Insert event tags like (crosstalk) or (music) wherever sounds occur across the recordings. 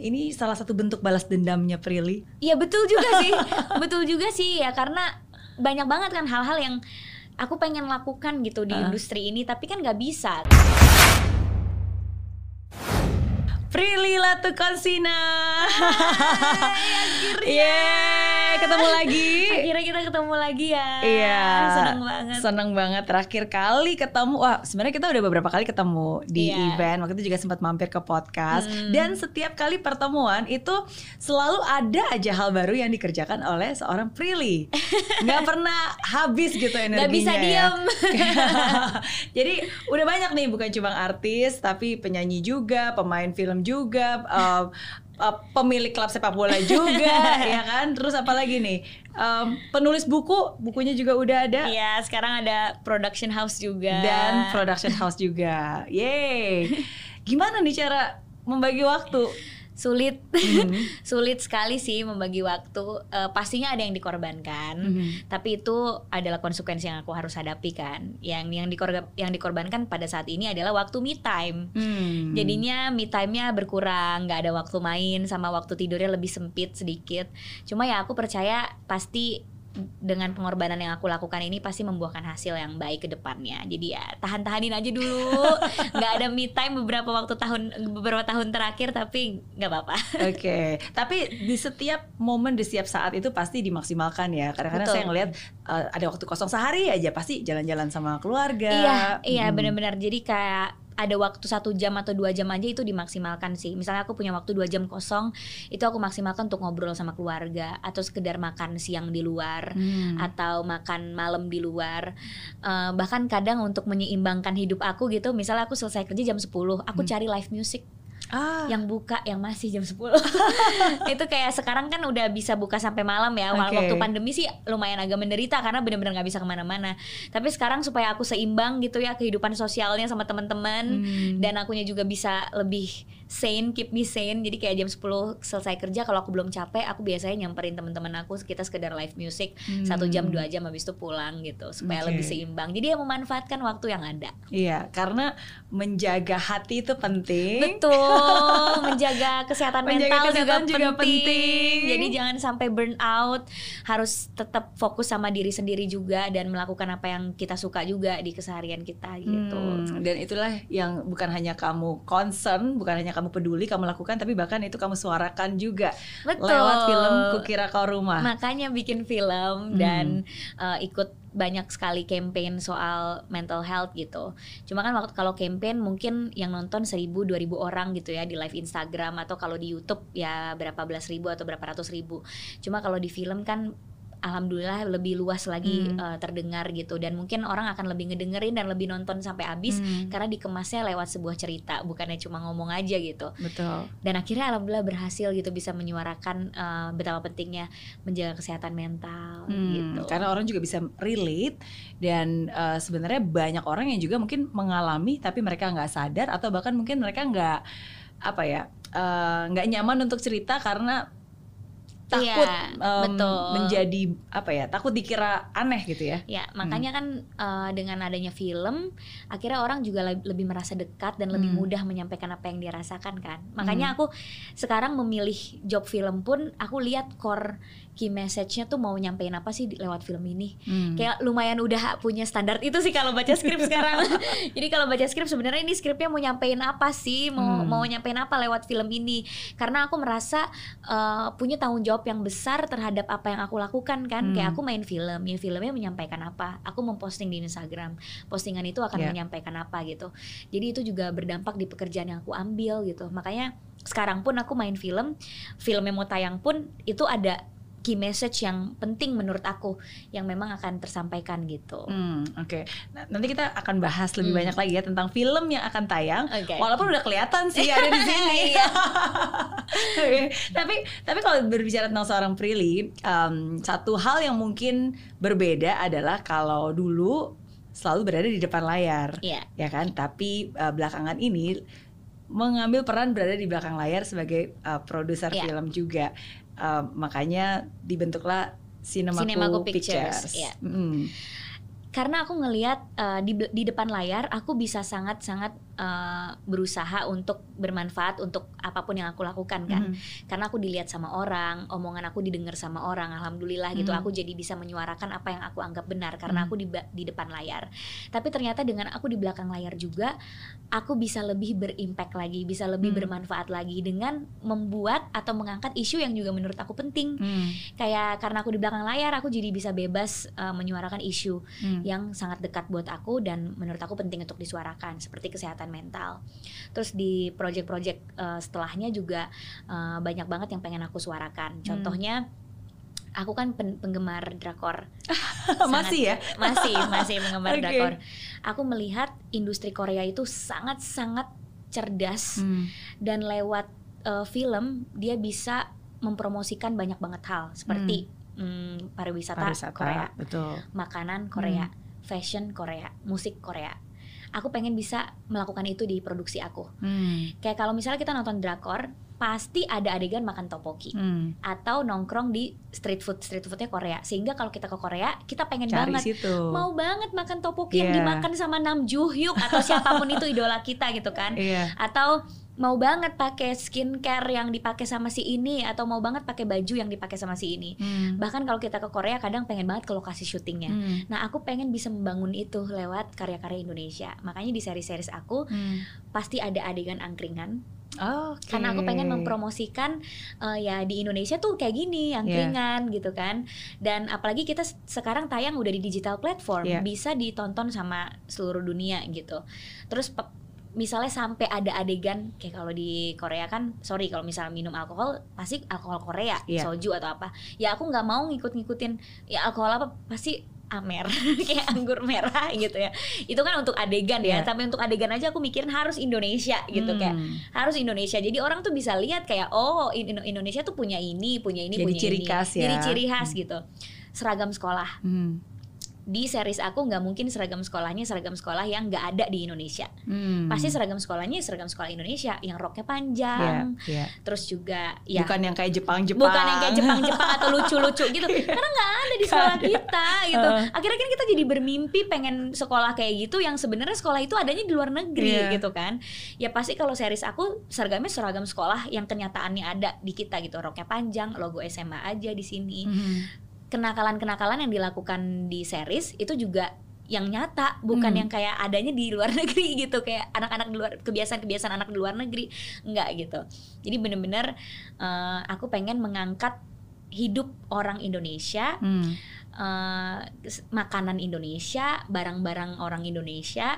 ini salah satu bentuk balas dendamnya Prilly. Iya betul juga (laughs) sih, betul juga sih ya karena banyak banget kan hal-hal yang aku pengen lakukan gitu di Uh. industri ini tapi kan nggak bisa. Prilly Latukonsina. Yeay, (laughs) ketemu lagi. Akhirnya kita ketemu lagi ya. Iya. Seneng banget. Seneng banget. Terakhir kali ketemu, wah sebenarnya kita udah beberapa kali ketemu di Iya. event. Waktu itu juga sempat mampir ke podcast. Hmm. Dan setiap kali pertemuan itu selalu ada aja hal baru yang dikerjakan oleh seorang Prilly. (laughs) Nggak pernah habis gitu energinya. Nggak bisa ya. diem. (laughs) Jadi udah banyak nih, bukan cuma artis, tapi penyanyi juga, pemain film juga. uh, uh, pemilik klub sepak bola juga, (laughs) ya kan? Terus apa lagi nih? Um, penulis buku, bukunya juga udah ada. Iya, sekarang ada production house juga. dan production house juga. Yeay. (laughs) Gimana nih cara membagi waktu? Sulit, Hmm. (laughs) sulit sekali sih membagi waktu. Eh, pastinya ada yang dikorbankan, Mhm. tapi itu adalah konsekuensi yang aku harus hadapi kan. Yang yang dikorban yang dikorbankan pada saat ini adalah waktu me time. Hmm. Jadinya me time-nya berkurang, nggak ada waktu main sama waktu tidurnya lebih sempit sedikit. Cuma ya aku percaya pasti dengan pengorbanan yang aku lakukan ini pasti membuahkan hasil yang baik ke depannya. Jadi ya tahan-tahanin aja dulu. (laughs) nggak ada me time beberapa waktu tahun beberapa tahun terakhir tapi nggak apa-apa. Oke, tapi di setiap momen di setiap saat itu pasti dimaksimalkan ya. Kadang-kadang Betul. saya ngelihat uh, ada waktu kosong sehari aja pasti jalan-jalan sama keluarga. Iya, iya Hmm. benar-benar. Jadi kayak ada waktu satu jam atau dua jam aja itu dimaksimalkan sih. Misalnya aku punya waktu dua jam kosong, itu aku maksimalkan untuk ngobrol sama keluarga atau sekedar makan siang di luar Hmm. atau makan malam di luar. Eh, bahkan kadang untuk menyeimbangkan hidup aku gitu, misalnya aku selesai kerja jam 10, aku Hmm. cari live music Ah, yang buka yang masih jam 10. (laughs) itu kayak sekarang kan udah bisa buka sampai malam ya. Oke. Waktu pandemi sih lumayan agak menderita karena bener-bener nggak bisa ke mana-mana. Tapi sekarang supaya aku seimbang gitu ya kehidupan sosialnya sama teman-teman Hmm. dan akunya juga bisa lebih sane, keep me sane. Jadi kayak jam 10 selesai kerja kalau aku belum capek, aku biasanya nyamperin teman-teman aku kita sekedar live music Hmm. satu jam dua jam habis itu pulang gitu supaya Oke. lebih seimbang. Jadi ya memanfaatkan waktu yang ada. Iya, karena menjaga hati itu penting. Betul, (laughs) menjaga kesehatan Menjaga mental kesehatan juga, juga penting. penting. Jadi jangan sampai burn out, harus tetap fokus sama diri sendiri juga dan melakukan apa yang kita suka juga di keseharian kita gitu. Hmm, dan itulah yang bukan hanya kamu concern, bukan hanya kamu peduli, kamu lakukan, tapi bahkan itu kamu suarakan juga Betul. lewat film Kukira Kau Rumah. Makanya bikin film Hmm. dan uh, ikut banyak sekali campaign soal mental health gitu. Cuma kan waktu kalau campaign mungkin yang nonton 1000 2000 orang gitu ya di live Instagram atau kalau di YouTube ya berapa belas ribu atau berapa ratus ribu. Cuma kalau di film kan alhamdulillah lebih luas lagi Hmm. uh, terdengar gitu dan mungkin orang akan lebih ngedengerin dan lebih nonton sampai habis Hmm, karena dikemasnya lewat sebuah cerita bukannya cuma ngomong aja gitu betul. dan akhirnya alhamdulillah berhasil gitu bisa menyuarakan uh, betapa pentingnya menjaga kesehatan mental Hmm, gitu. Karena orang juga bisa relate dan uh, sebenarnya banyak orang yang juga mungkin mengalami tapi mereka nggak sadar atau bahkan mungkin mereka nggak apa ya uh, nggak nyaman untuk cerita karena takut Iya, um, betul. menjadi apa ya takut dikira aneh gitu ya. Ya, makanya kan uh, dengan adanya film, akhirnya orang juga le- lebih merasa dekat dan lebih Hmm. mudah menyampaikan apa yang dia rasakan kan. Makanya aku sekarang memilih job film pun aku lihat core key message-nya tuh mau nyampein apa sih lewat film ini. Hmm. Kayak lumayan udah punya standar itu sih kalau baca skrip (laughs) sekarang. Jadi kalau baca skrip sebenarnya ini skripnya mau nyampein apa sih? Mau Hmm. mau nyampein apa lewat film ini? Karena aku merasa uh, punya tanggung jawab yang besar terhadap apa yang aku lakukan kan. Hmm. Kayak aku main film, ya filmnya menyampaikan apa? Aku memposting di Instagram. Postingan itu akan Ya. menyampaikan apa gitu. Jadi itu juga berdampak di pekerjaan yang aku ambil gitu. Makanya sekarang pun aku main film, filmnya mau tayang pun itu ada key message yang penting menurut aku yang memang akan tersampaikan gitu. Hmm, oke. Nah, nanti kita akan bahas lebih Hmm. banyak lagi ya tentang film yang akan tayang. Oke. Walaupun udah kelihatan sih ada di (laughs) sini. Iya. Oke. tapi tapi kalau berbicara tentang seorang Prilly, um, satu hal yang mungkin berbeda adalah kalau dulu selalu berada di depan layar, Iya. ya kan? Tapi uh, belakangan ini mengambil peran berada di belakang layar sebagai uh, produser Iya. film juga. Uh, makanya dibentuklah Cinemaku, Cinemaku Pictures. Pictures, iya. Mm. Karena aku ngelihat uh, di di depan layar aku bisa sangat-sangat uh, berusaha untuk bermanfaat untuk apa pun yang aku lakukan kan Mhm. karena aku dilihat sama orang omongan aku didengar sama orang alhamdulillah gitu Mhm. aku jadi bisa menyuarakan apa yang aku anggap benar karena Mhm. aku di di depan layar tapi ternyata dengan aku di belakang layar juga aku bisa lebih berimpact lagi bisa lebih Mhm. bermanfaat lagi dengan membuat atau mengangkat isu yang juga menurut aku penting Hmm. kayak karena aku di belakang layar aku jadi bisa bebas uh, menyuarakan isu Hmm. yang sangat dekat buat aku dan menurut aku penting untuk disuarakan seperti kesehatan mental. Terus di project-project uh, setelahnya juga uh, banyak banget yang pengen aku suarakan. Contohnya aku kan pen- penggemar drakor. (laughs) masih ya Masih masih penggemar (laughs) Oke. drakor. Aku melihat industri Korea itu sangat-sangat cerdas Hmm. dan lewat uh, film dia bisa mempromosikan banyak banget hal seperti mm, pariwisata, pariwisata Korea betul makanan Korea, fashion Korea, musik Korea. Aku pengen bisa melakukan itu di produksi aku. Hmm. Kayak kalau misalnya kita nonton drakor, pasti ada adegan makan topoki Hmm. atau nongkrong di street food street foodnya Korea. Sehingga kalau kita ke Korea, kita pengen cari banget situ mau banget makan topoki yang Iya. dimakan sama Nam Joo Hyuk atau siapa pun itu idola kita gitu kan. iya Atau mau banget pakai skincare yang dipakai sama si ini atau mau banget pakai baju yang dipakai sama si ini. Hmm. Bahkan kalau kita ke Korea kadang pengen banget ke lokasi syutingnya. Hmm. Nah, aku pengen bisa membangun itu lewat karya-karya Indonesia. Makanya di seri-series aku Hmm. pasti ada adegan angkringan. Oke. Karena aku pengen mempromosikan eh, ya di Indonesia tuh kayak gini angkringan gitu kan. Dan apalagi kita sekarang tayang udah di digital platform, Iya. bisa ditonton sama seluruh dunia gitu. Terus pe- misalnya sampai ada adegan kayak kalau di Korea kan sorry kalau misalnya minum alkohol pasti alkohol Korea Iya. soju atau apa ya aku nggak mau ngikut-ngikutin ya alkohol apa pasti amer (laughs) kayak anggur merah gitu ya itu kan untuk adegan ya Iya. tapi untuk adegan aja aku mikirin harus Indonesia gitu kayak Hmm. harus Indonesia jadi orang tuh bisa lihat kayak oh in- Indonesia tuh punya ini punya ini Jadi punya ciri ini khas ya. jadi ciri khas gitu seragam sekolah Hmm. Di series aku nggak mungkin seragam sekolahnya seragam sekolah yang nggak ada di Indonesia. Hmm. pasti seragam sekolahnya seragam sekolah Indonesia yang roknya Iya, panjang iya. terus juga ya bukan yang kayak Jepang-Jepang bukan yang kayak Jepang-Jepang (laughs) atau lucu-lucu gitu. Karena nggak ada di sekolah kita gitu. Akhirnya kan kita jadi bermimpi pengen sekolah kayak gitu yang sebenarnya sekolah itu adanya di luar negeri Iya. gitu kan. Ya pasti kalau series aku seragamnya seragam sekolah yang kenyataannya ada di kita gitu. Roknya panjang logo SMA aja di sini. Hmm. Kenakalan-kenakalan yang dilakukan di series itu juga yang nyata bukan Hmm. yang kayak adanya di luar (laughs) negeri gitu kayak anak-anak di luar kebiasaan-kebiasaan anak di luar negeri enggak gitu jadi bener-bener eh, aku pengen mengangkat hidup orang Indonesia Hmm. Eh, s- makanan Indonesia barang-barang orang Indonesia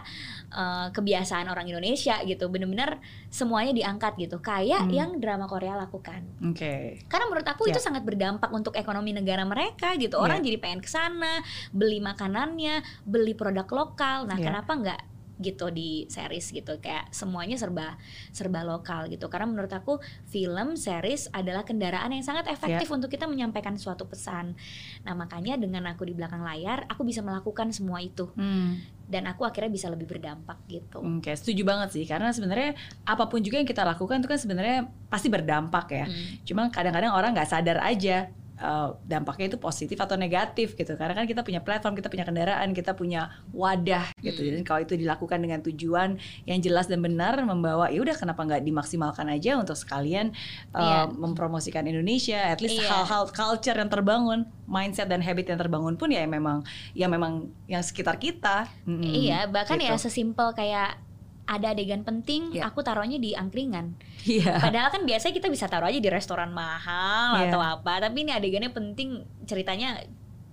eh, kebiasaan orang Indonesia gitu bener-bener semuanya diangkat gitu kayak Hmm. yang drama Korea lakukan Oke. karena menurut aku itu Ya. sangat berdampak untuk ekonomi negara mereka gitu. Orang jadi pengen ke sana, beli makanannya, beli produk lokal. Nah, Ya. kenapa nggak gitu di series gitu. Kayak semuanya serba serba lokal gitu. Karena menurut aku film series adalah kendaraan yang sangat efektif untuk kita menyampaikan suatu pesan. Nah makanya dengan aku di belakang layar aku bisa melakukan semua itu. Hmm. dan aku akhirnya bisa lebih berdampak gitu. Oke, setuju banget sih. Karena sebenarnya apa pun juga yang kita lakukan itu kan sebenarnya pasti berdampak ya. Hmm. Cuma kadang-kadang orang nggak sadar aja uh, dampaknya itu positif atau negatif gitu. Karena kan kita punya platform, kita punya kendaraan, kita punya wadah gitu. Hmm. Dan kalau itu dilakukan dengan tujuan yang jelas dan benar membawa ya udah kenapa nggak dimaksimalkan aja untuk sekalian uh, Iya. mempromosikan Indonesia, at least Iya. hal-hal culture yang terbangun, mindset dan habit yang terbangun pun ya memang ya memang yang sekitar kita. Mm-mm. Iya, bahkan ya Gitu. sesimpel kayak ada adegan penting, Iya. aku taruhnya di angkringan. Iya. Padahal kan biasanya kita bisa taruh aja di restoran mahal Iya. atau apa, tapi ini adegannya penting, ceritanya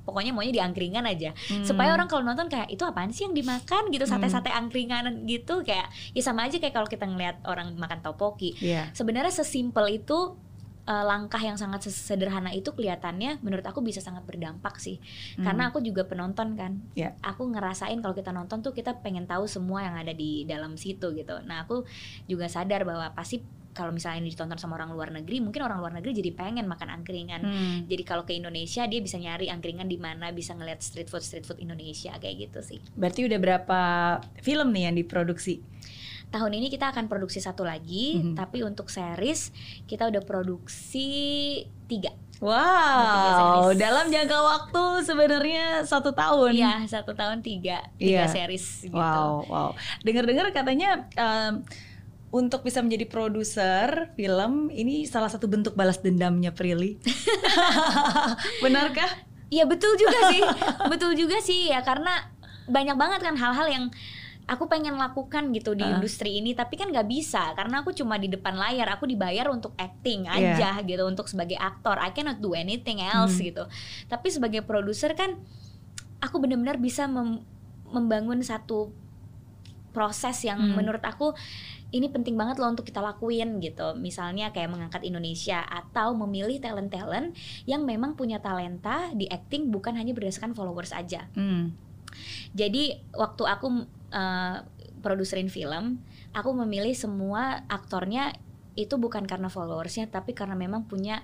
pokoknya maunya di angkringan aja. Hmm. Supaya orang kalau nonton kayak itu apaan sih yang dimakan gitu, sate-sate angkringan gitu kayak ya sama aja kayak kalau kita ngeliat orang makan topoki. Iya. Sebenarnya sesimpel itu eh, langkah yang sangat sederhana itu kelihatannya menurut aku bisa sangat berdampak sih. Hmm. Karena aku juga penonton kan. Iya. Aku ngerasain kalau kita nonton tuh kita pengen tahu semua yang ada di dalam situ gitu. Nah, aku juga sadar bahwa pasti kalau misalnya ditonton sama orang luar negeri, mungkin orang luar negeri jadi pengen makan angkringan. Hmm. Jadi kalau ke Indonesia dia bisa nyari angkringan di mana, bisa ngeliat street food street food Indonesia kayak gitu sih. Berarti udah berapa film nih yang diproduksi? Tahun ini kita akan produksi satu lagi, Mhm. tapi untuk series kita udah produksi tiga. Wow, series. dalam jangka waktu sebenarnya satu tahun. Iya, satu tahun tiga, tiga Iya. series gitu. Wow, wow. Dengar-dengar katanya em, untuk bisa menjadi produser film ini salah satu bentuk balas dendamnya Prilly. (laughs) Benarkah? Iya betul juga sih, (laughs) betul juga sih ya karena banyak banget kan hal-hal yang aku pengen lakukan gitu di Uh. industri ini tapi kan nggak bisa karena aku cuma di depan layar aku dibayar untuk acting Iya. aja gitu untuk sebagai aktor I cannot do anything else Hmm. gitu tapi sebagai produser kan aku benar-benar bisa mem- membangun satu proses yang Hmm. menurut aku ini penting banget loh untuk kita lakuin gitu. Misalnya kayak mengangkat Indonesia atau memilih talent-talent yang memang punya talenta di acting bukan hanya berdasarkan followers aja. Hmm. Jadi waktu aku uh, produserin film, aku memilih semua aktornya itu bukan karena followersnya tapi karena memang punya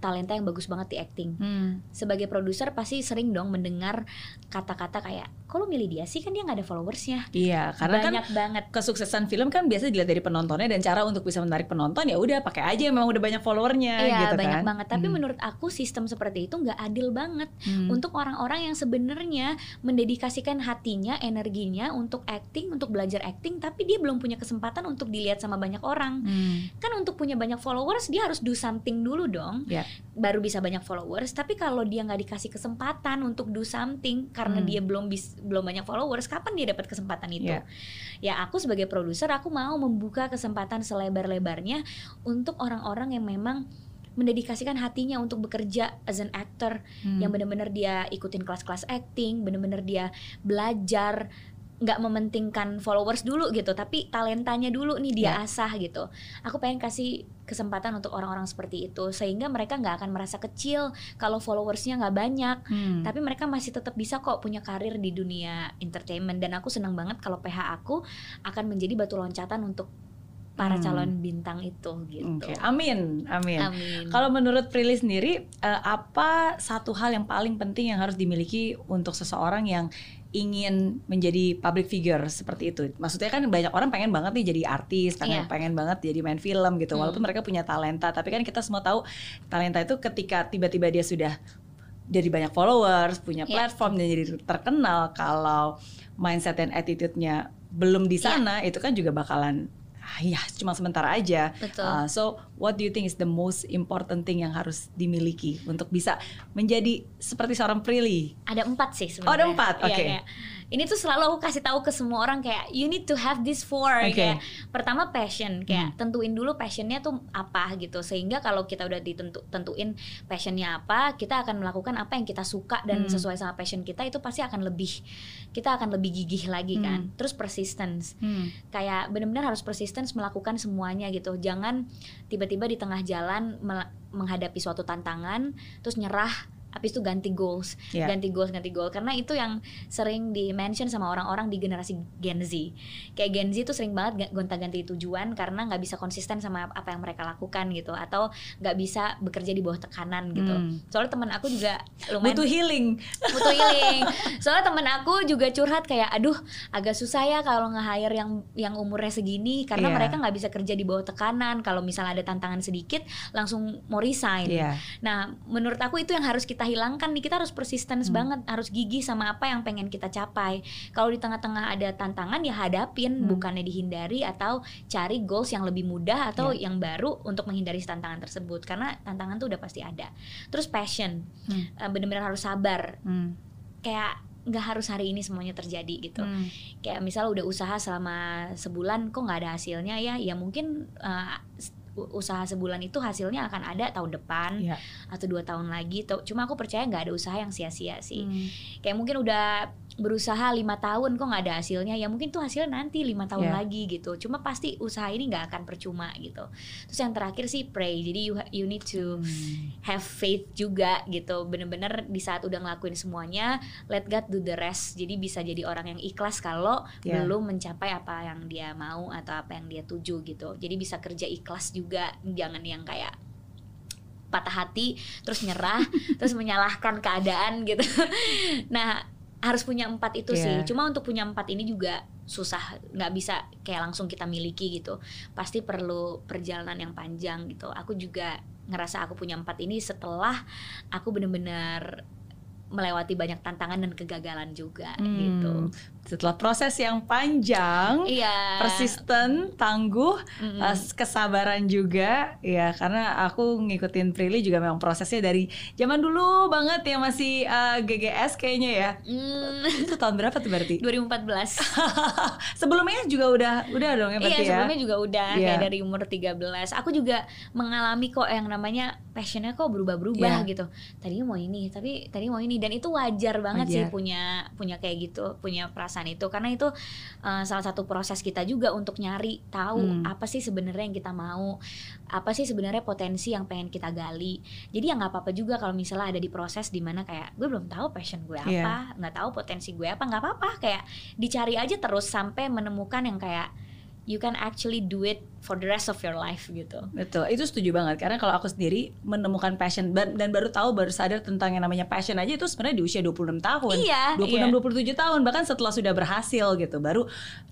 talenta yang bagus banget di acting. Hmm. Sebagai produser pasti sering dong mendengar kata-kata kayak, "Kok lu milih dia sih kan dia nggak ada followersnya." Iya, karena kan Banyak banget. kesuksesan film kan biasa dilihat dari penontonnya dan cara untuk bisa menarik penonton ya udah pakai aja memang udah banyak followernya Iya gitu banyak kan. banget. Tapi Hmm. menurut aku sistem seperti itu nggak adil banget Hmm. untuk orang-orang yang sebenarnya mendedikasikan hatinya, energinya untuk acting, untuk belajar acting, tapi dia belum punya kesempatan untuk dilihat sama banyak orang. Hmm. Kan untuk punya banyak followers dia harus do something dulu dong, Ya. Baru bisa banyak followers. Tapi kalau dia nggak dikasih kesempatan untuk do something karena Hmm. dia belum bis, belum banyak followers, kapan dia dapat kesempatan itu? Ya. Ya aku sebagai produser aku mau membuka kesempatan selebar-lebarnya untuk orang-orang yang memang mendedikasikan hatinya untuk bekerja as an actor Hmm. yang benar-benar dia ikutin kelas-kelas acting, benar-benar dia belajar nggak mementingkan followers dulu gitu, tapi talentanya dulu nih dia Ya. asah gitu. Aku pengen kasih kesempatan untuk orang-orang seperti itu sehingga mereka nggak akan merasa kecil kalau followersnya nggak banyak, Hmm. tapi mereka masih tetap bisa kok punya karir di dunia entertainment dan aku senang banget kalau PH aku akan menjadi batu loncatan untuk para Hmm. calon bintang itu gitu. Oke, amin, amin. Amin. Kalau menurut Prilly sendiri, eh, apa satu hal yang paling penting yang harus dimiliki untuk seseorang yang ingin menjadi public figure seperti itu? Maksudnya kan banyak orang pengen banget nih jadi artis, pengen, Iya. pengen banget jadi main film gitu. Hmm. Walaupun mereka punya talenta, tapi kan kita semua tahu talenta itu ketika tiba-tiba dia sudah jadi banyak followers, punya Iya. platform dan jadi terkenal. Kalau mindset dan attitude-nya belum di Iya. sana, itu kan juga bakalan ya (laughs) cuma sementara aja. Betul. Uh, so, what do you think is the most important thing yang harus dimiliki untuk bisa menjadi seperti seorang Prilly? ada empat sih sebenarnya. Oh, ada empat, Iya, oke. Ini tuh selalu aku kasih tahu ke semua orang kayak you need to have this four. Oke. Kayak pertama passion, kayak Hmm. tentuin dulu passionnya tuh apa gitu. Sehingga kalau kita udah ditentu tentuin passionnya apa, kita akan melakukan apa yang kita suka dan Hmm. sesuai sama passion kita itu pasti akan lebih kita akan lebih gigih lagi kan. Hmm. Terus persistence Hmm. kayak benar-benar harus persistence melakukan semuanya gitu jangan tiba-tiba di tengah jalan menghadapi suatu tantangan terus nyerah habis itu ganti goals Ya. ganti goals ganti goal karena itu yang sering di mention sama orang-orang di generasi Gen Z kayak Gen Z tuh sering banget ga- gonta-ganti tujuan karena nggak bisa konsisten sama apa yang mereka lakukan gitu atau nggak bisa bekerja di bawah tekanan gitu Hmm. soalnya teman aku juga lumayan Butuh healing. butuh healing. (laughs) Soalnya temen aku juga curhat kayak, aduh agak susah ya kalau nge-hire yang yang umurnya segini karena Iya. mereka nggak bisa kerja di bawah tekanan. Kalau misalnya ada tantangan sedikit langsung mau resign. Iya. Nah, menurut aku itu yang harus kita hilangkan nih. Kita harus persistence Hmm. banget, harus gigih sama apa yang pengen kita capai. Kalau di tengah-tengah ada tantangan ya hadapin, Hmm. bukannya dihindari atau cari goals yang lebih mudah atau Iya. yang baru untuk menghindari tantangan tersebut. Karena tantangan tuh udah pasti ada. Terus passion, Hmm. Eh, bener-bener harus sabar Hmm. kayak nggak harus hari ini semuanya terjadi gitu Hmm. kayak misal udah usaha selama sebulan kok nggak ada hasilnya ya ya mungkin uh, usaha sebulan itu hasilnya akan ada tahun depan Iya. atau dua tahun lagi cuma aku percaya nggak ada usaha yang sia-sia sih Hmm. kayak mungkin udah berusaha lima tahun kok nggak ada hasilnya. Ya mungkin tuh hasilnya nanti lima tahun Iya. lagi gitu. Cuma pasti usaha ini nggak akan percuma gitu. Terus yang terakhir sih pray. Jadi you you need to Hmm. have faith juga gitu. Bener-bener di saat udah ngelakuin semuanya let God do the rest. Jadi bisa jadi orang yang ikhlas kalau Ya. belum mencapai apa yang dia mau atau apa yang dia tuju gitu. Jadi bisa kerja ikhlas juga. Jangan yang kayak patah hati terus nyerah (laughs) terus menyalahkan keadaan gitu. Nah harus punya empat itu Iya. sih cuma untuk punya empat ini juga susah. Nggak bisa kayak langsung kita miliki gitu. Pasti perlu perjalanan yang panjang gitu. Aku juga ngerasa aku punya empat ini setelah aku bener-bener melewati banyak tantangan dan kegagalan juga Hmm. gitu Setelah proses yang panjang, iya persisten, tangguh, Mm-mm. uh, kesabaran juga, ya karena aku ngikutin Prilly juga memang prosesnya dari zaman dulu banget ya masih uh, GGS kayaknya ya. Hmm, Itu tahun berapa tuh berarti? 2014 (laughs) Sebelumnya juga udah udah dong ya Iya berarti ya. sebelumnya juga udah Iya. kayak dari umur 13 Aku juga mengalami kok yang namanya passionnya kok berubah-berubah Iya. gitu Tadinya mau ini tapi tadi mau ini Dan itu wajar banget sih Wajar. punya punya kayak gitu Punya perasaan itu Karena itu uh, salah satu proses kita juga untuk nyari tahu Hmm. apa sih sebenarnya yang kita mau Apa sih sebenarnya potensi yang pengen kita gali Jadi ya nggak apa-apa juga kalau misalnya ada di proses di mana kayak Gue belum tahu passion gue Iya. apa nggak tahu potensi gue apa nggak apa-apa Kayak dicari aja terus sampai menemukan yang kayak you can actually do it for the rest of your life gitu. Betul, itu setuju banget karena kalau aku sendiri menemukan passion dan, baru tahu baru sadar tentang yang namanya passion aja itu sebenarnya di usia 26 tahun. Iya, 26 iya. 27 tahun bahkan setelah sudah berhasil gitu baru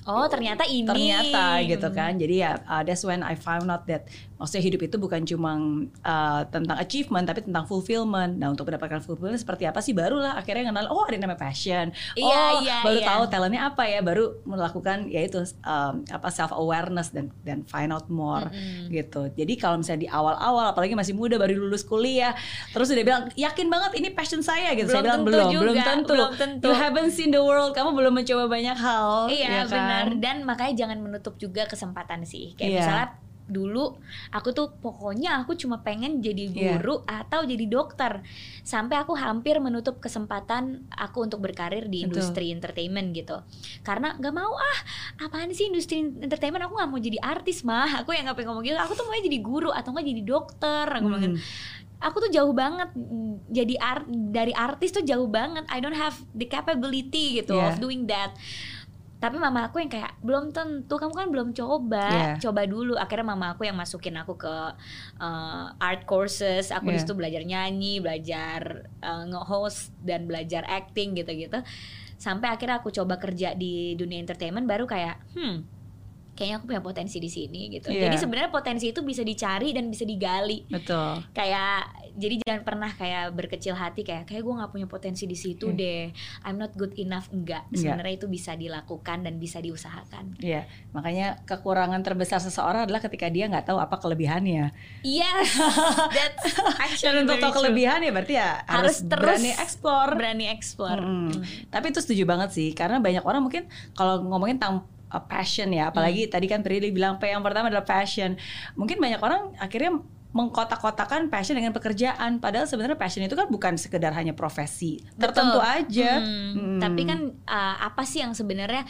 Oh ternyata ini. ternyata gitu kan. Jadi ya uh, that's when I found out that maksudnya hidup itu bukan cuma uh, tentang achievement tapi tentang fulfillment. Nah, untuk mendapatkan fulfillment seperti apa sih barulah akhirnya kenal oh ada yang namanya passion. Iya, oh, iya, baru iya. tahu talentnya apa ya, baru melakukan yaitu um, apa self awareness dan dan find out more Mm-mm. gitu. Jadi kalau misalnya di awal-awal apalagi masih muda baru lulus kuliah, terus udah bilang yakin banget ini passion saya gitu. saya bilang Belum tentu belum, juga, belum tentu. belum tentu. You haven't seen the world, kamu belum mencoba banyak hal. Iya ya kan? benar. Dan makanya jangan menutup juga kesempatan sih. Kayak Iya. misalnya dulu aku tuh pokoknya aku cuma pengen jadi Iya. guru atau jadi dokter sampai aku hampir menutup kesempatan aku untuk berkarir di Betul. industri entertainment gitu karena nggak mau ah apaan sih industri entertainment aku nggak mau jadi artis mah aku yang nggak pengen ngomong gitu aku tuh mau jadi guru atau nggak jadi dokter aku gitu. Hmm. aku tuh jauh banget jadi art dari artis tuh jauh banget I don't have the capability gitu Yeah. of doing that tapi mama aku yang kayak belum tentu kamu kan belum coba Yeah. coba dulu akhirnya mama aku yang masukin aku ke uh, art courses aku Yeah. situ belajar nyanyi belajar uh, nge-host dan belajar acting gitu-gitu sampai akhirnya aku coba kerja di dunia entertainment baru kayak hmm kayaknya aku punya potensi di sini gitu Yeah. jadi sebenarnya potensi itu bisa dicari dan bisa digali Betul. kayak jadi jangan pernah kayak berkecil hati kayak kayak gue nggak punya potensi di situ Hmm. deh I'm not good enough enggak sebenarnya itu bisa dilakukan dan bisa diusahakan Iya, makanya kekurangan terbesar seseorang adalah ketika dia nggak tahu apa kelebihannya. yes (laughs) that's Dan untuk tahu kelebihan ya berarti ya harus, Harus terus berani explore. berani explore Mm-mm. Hmm. Tapi itu setuju banget sih, karena banyak orang mungkin kalau ngomongin tentang uh, passion ya, apalagi Hmm. tadi kan Prilly bilang P yang pertama adalah passion. Mungkin banyak orang akhirnya mengkotak-kotakan passion dengan pekerjaan, padahal sebenarnya passion itu kan bukan sekedar hanya profesi tertentu Betul. aja. Hmm, Mm. Tapi kan uh, apa sih yang sebenarnya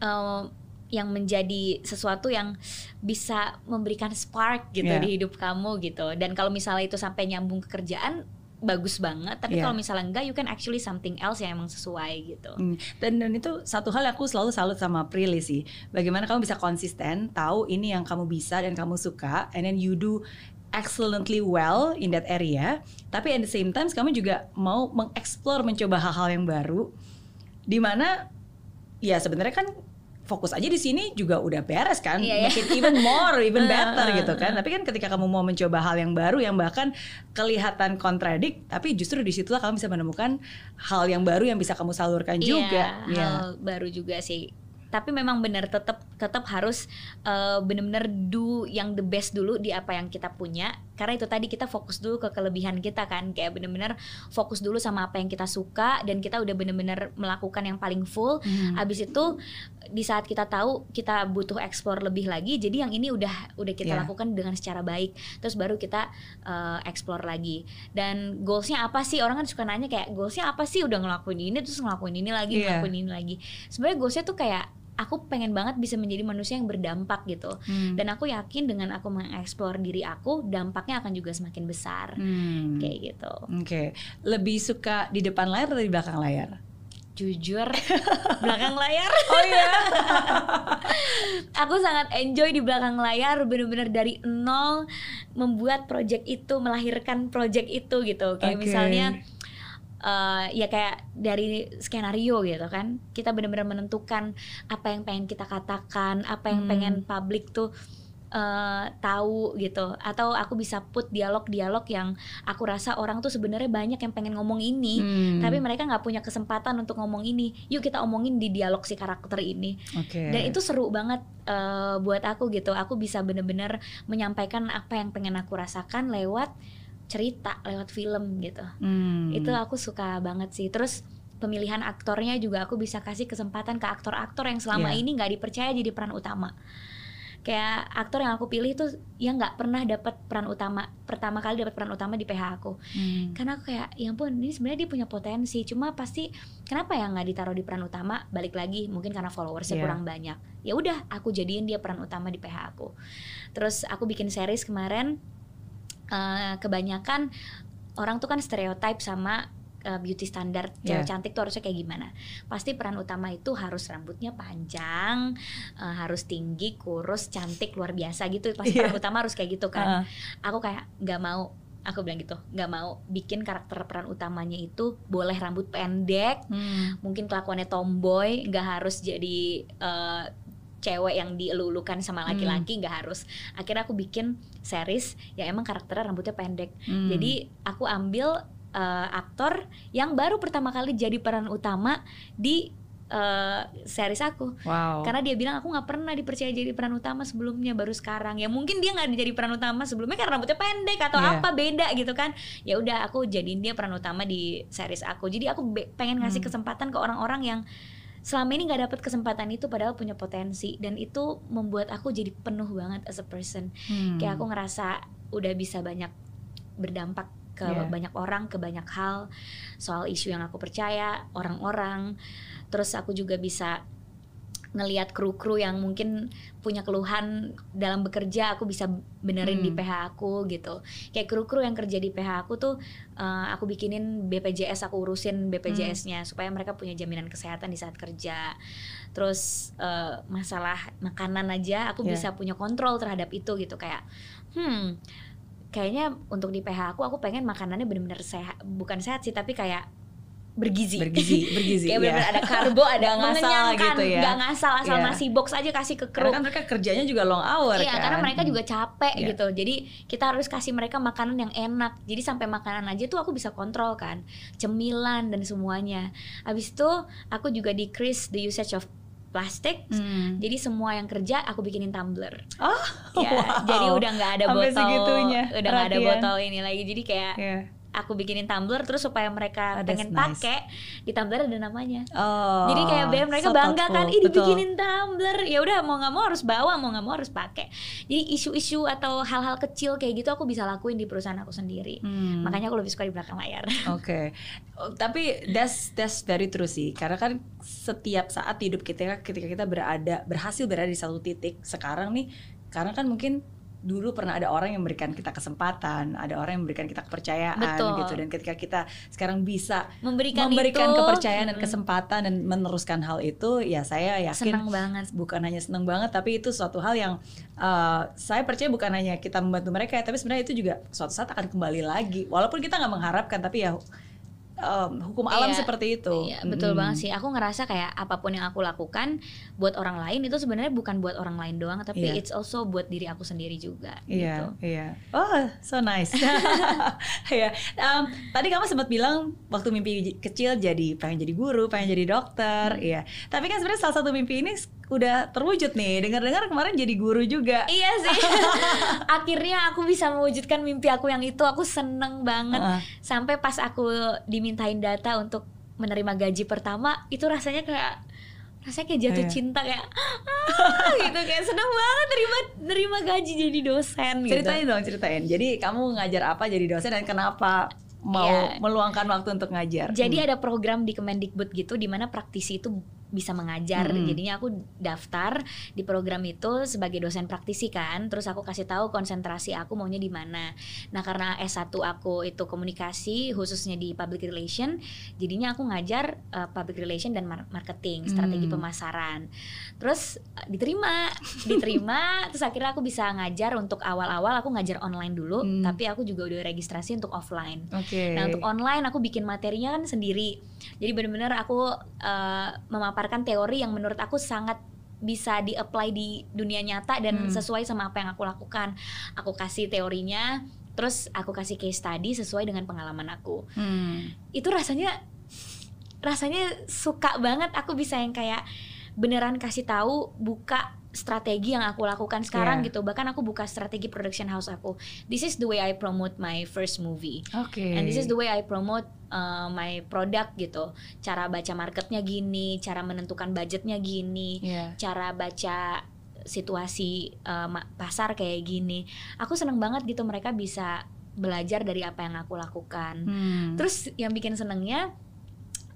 uh, yang menjadi sesuatu yang bisa memberikan spark gitu Yeah. di hidup kamu gitu. Dan kalau misalnya itu sampai nyambung ke kerjaan bagus banget. Tapi Yeah. kalau misalnya enggak, you can actually something else yang emang sesuai gitu. Hmm, Dan, dan itu satu hal yang aku selalu salut sama Prilly sih. Bagaimana kamu bisa konsisten, tahu ini yang kamu bisa dan kamu suka, and then you do excellently well in that area. Tapi at the same time kamu juga mau mengeksplor, mencoba hal-hal yang baru. Di mana ya sebenarnya kan fokus aja di sini juga udah beres kan, Iya, iya. make it even more, even (laughs) better gitu kan. Tapi kan ketika kamu mau mencoba hal yang baru yang bahkan kelihatan kontradik, tapi justru di situlah kamu bisa menemukan hal yang baru yang bisa kamu salurkan juga. Iya, Iya. hal baru juga sih. Tapi memang benar tetap tetap harus uh, benar-benar do yang the best dulu di apa yang kita punya. Karena itu tadi kita fokus dulu ke kelebihan kita kan, kayak benar-benar fokus dulu sama apa yang kita suka dan kita udah benar-benar melakukan yang paling full. Hmm. Abis itu di saat kita tahu kita butuh explore lebih lagi, jadi yang ini udah udah kita Iya. lakukan dengan secara baik. Terus baru kita uh, explore lagi. Dan goalsnya apa sih? Orang kan suka nanya kayak goalsnya apa sih? Udah ngelakuin ini terus ngelakuin ini lagi, Iya. ngelakuin ini lagi. Sebenarnya goalsnya tuh kayak aku pengen banget bisa menjadi manusia yang berdampak gitu. Hmm. Dan aku yakin dengan aku mengeksplor diri aku, dampaknya akan juga semakin besar. Hmm. Kayak gitu. Oke, lebih suka di depan layar atau di belakang layar? Jujur, (laughs) belakang layar. Oh iya. (laughs) aku sangat enjoy di belakang layar bener-bener dari nol membuat project itu melahirkan project itu gitu kayak Oke. misalnya uh, ya kayak dari skenario gitu kan kita benar-benar menentukan apa yang pengen kita katakan apa yang Hmm. pengen publik tuh uh, tahu gitu atau aku bisa put dialog-dialog yang aku rasa orang tuh sebenarnya banyak yang pengen ngomong ini Hmm. tapi mereka nggak punya kesempatan untuk ngomong ini yuk kita omongin di dialog si karakter ini Oke. dan itu seru banget uh, buat aku gitu aku bisa bener-bener menyampaikan apa yang pengen aku rasakan lewat cerita lewat film gitu Hmm. itu aku suka banget sih terus pemilihan aktornya juga aku bisa kasih kesempatan ke aktor-aktor yang selama Iya. ini nggak dipercaya jadi peran utama kayak aktor yang aku pilih tuh yang nggak pernah dapat peran utama pertama kali dapat peran utama di PH aku Hmm. karena aku kayak ya ampun ini sebenarnya dia punya potensi cuma pasti kenapa ya nggak ditaruh di peran utama balik lagi mungkin karena followersnya Iya. kurang banyak ya udah aku jadiin dia peran utama di PH aku terus aku bikin series kemarin eh, kebanyakan orang tuh kan stereotype sama eh, beauty standard cewek Iya. cantik tuh harusnya kayak gimana pasti peran utama itu harus rambutnya panjang eh, harus tinggi kurus cantik luar biasa gitu pasti Iya. peran utama harus kayak gitu kan Ah. aku kayak nggak mau aku bilang gitu nggak mau bikin karakter peran utamanya itu boleh rambut pendek Hmm. mungkin kelakuannya tomboy nggak harus jadi eh, cewek yang dielulukan sama laki-laki nggak harus akhirnya aku bikin series yang emang karakternya rambutnya pendek Hmm. jadi aku ambil eh, aktor yang baru pertama kali jadi peran utama di eh, series aku wow. karena dia bilang aku nggak pernah dipercaya jadi peran utama sebelumnya baru sekarang ya mungkin dia nggak jadi peran utama sebelumnya karena rambutnya pendek atau Iya. apa beda gitu kan ya udah aku jadiin dia peran utama di series aku jadi aku pengen ngasih Hmm. kesempatan ke orang-orang yang selama ini nggak dapet kesempatan itu padahal punya potensi dan itu membuat aku jadi penuh banget as a person Hmm. kayak aku ngerasa udah bisa banyak berdampak ke Iya. banyak orang ke banyak hal soal isu yang aku percaya orang-orang terus aku juga bisa ngelihat kru-kru yang mungkin punya keluhan dalam bekerja aku bisa benerin di Hmm. PH aku gitu kayak kru-kru yang kerja di PH aku tuh eh, aku bikinin BPJS aku urusin BPJS-nya supaya mereka punya jaminan kesehatan di saat kerja terus eh, masalah makanan aja aku Yeah. bisa punya kontrol terhadap itu gitu kayak hmm kayaknya untuk di PH aku aku pengen makanannya bener-bener sehat bukan sehat sih tapi kayak bergizi bergizi, bergizi. (laughs) kayak ya. bener-bener ada karbo ada (laughs) ngasal gitu ya. nggak ngasal asal Iya. nasi box aja kasih ke kru Karena kan mereka kerjanya juga long hour Iya, kan. karena mereka juga capek Iya. gitu. Jadi kita harus kasih mereka makanan yang enak. Jadi sampai makanan aja tuh aku bisa kontrol kan, cemilan dan semuanya. Habis itu aku juga decrease the usage of plastic. Hmm. Jadi semua yang kerja aku bikinin tumbler. Oh, Ya, wow. jadi udah nggak ada Sampai botol, segitunya udah nggak ada botol ini lagi. Jadi kayak Iya. Aku bikinin tumbler terus supaya mereka Oh, pengen nice. pakai di tumbler ada namanya. Oh, Jadi kayak biar mereka so bangga thoughtful. kan, ih Betul. dibikinin tumbler. Ya udah mau nggak mau harus bawa, mau nggak mau harus pakai. Jadi isu-isu atau hal-hal kecil kayak gitu aku bisa lakuin di perusahaan aku sendiri. Hmm. Makanya aku lebih suka di belakang layar. (laughs) Oke, Oh, tapi that's that's very true sih. Karena kan setiap saat hidup kita ketika kita berada berhasil berada di satu titik sekarang nih, karena kan mungkin dulu pernah ada orang yang memberikan kita kesempatan, ada orang yang memberikan kita kepercayaan Betul. gitu. Dan ketika kita sekarang bisa Memberikan, memberikan itu, kepercayaan dan kesempatan dan meneruskan hal itu, ya saya yakin senang banget. bukan hanya seneng banget tapi itu suatu hal yang uh, saya percaya bukan hanya kita membantu mereka tapi sebenarnya itu juga suatu saat akan kembali lagi walaupun kita nggak mengharapkan tapi ya um, hukum alam Iya. seperti itu Iya, betul Mm-mm. banget sih. Aku ngerasa kayak apa pun yang aku lakukan buat orang lain itu sebenarnya bukan buat orang lain doang, tapi Iya. it's also buat diri aku sendiri juga. Iya, Gitu. iya. Oh, so nice. (laughs) Iya. Em, tadi kamu sempat bilang waktu mimpi kecil jadi pengen jadi guru, pengen jadi dokter, Hmm. iya. Tapi kan sebenarnya salah satu mimpi ini udah terwujud nih. Dengar-dengar kemarin jadi guru juga. Iya sih. (laughs) Akhirnya aku bisa mewujudkan mimpi aku yang itu. Aku seneng banget. Heeh. Sampai pas aku dimintain data untuk menerima gaji pertama, itu rasanya kayak rasanya kayak jatuh Iya. cinta kayak (laughs) ah, gitu kayak seneng banget terima nerima gaji jadi dosen gitu. Ceritain dong, ceritain. Jadi kamu ngajar apa jadi dosen dan kenapa mau Iya. meluangkan waktu untuk ngajar? Jadi Hmm. ada program di Kemendikbud gitu di mana praktisi itu bisa mengajar. Mm-mm. Jadinya aku daftar di program itu sebagai dosen praktisi kan. Terus aku kasih tahu konsentrasi aku maunya di mana. Nah, karena S1 aku itu komunikasi khususnya di public relation, jadinya aku ngajar uh, public relation dan mar- marketing, strategi Hmm. pemasaran. Terus uh, diterima, (laughs) diterima, terus akhirnya aku bisa ngajar untuk awal-awal aku ngajar online dulu, Hmm. tapi aku juga udah registrasi untuk offline. Oke. Nah untuk online aku bikin materinya kan sendiri. Jadi benar-benar aku uh, memaparkan teori yang menurut aku sangat bisa di-apply di dunia nyata dan Hmm. sesuai sama apa yang aku lakukan. Aku kasih teorinya, terus aku kasih case study sesuai dengan pengalaman aku. Hmm. Itu rasanya rasanya suka banget aku bisa yang kayak beneran kasih tahu buka strategi yang aku lakukan sekarang Yeah. gitu. Bahkan aku buka strategi production house aku. This is the way I promote my first movie. Oke. And this is the way I promote uh, my product gitu. Cara baca marketnya gini, cara menentukan budgetnya gini, Iya. cara baca situasi uh, pasar kayak gini. Aku seneng banget gitu mereka bisa belajar dari apa yang aku lakukan. Hmm. Terus yang bikin senengnya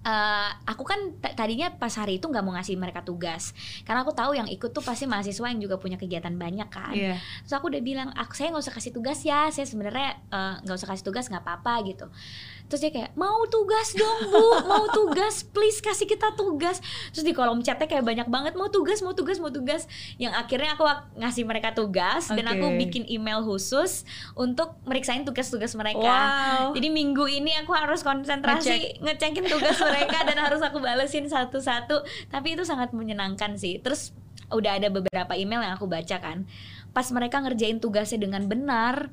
uh, aku kan tadinya pas hari itu nggak mau ngasih mereka tugas karena aku tahu yang ikut tuh pasti mahasiswa yang juga punya kegiatan banyak kan. Iya. Terus aku udah bilang, aku saya nggak usah kasih tugas ya, saya sebenarnya eh, nggak usah kasih tugas nggak apa-apa gitu. Terus dia kayak mau tugas dong bu, mau tugas, please kasih kita tugas. Terus di kolom chatnya kayak banyak banget mau tugas, mau tugas, mau tugas. Yang akhirnya aku ak- ngasih mereka tugas dan aku bikin email khusus untuk meriksain tugas-tugas mereka. Wow. Jadi minggu ini aku harus konsentrasi ngecekin tugas mereka dan harus aku balesin satu-satu. Tapi itu sangat menyenangkan sih. Terus udah ada beberapa email yang aku baca kan. Pas mereka ngerjain tugasnya dengan benar,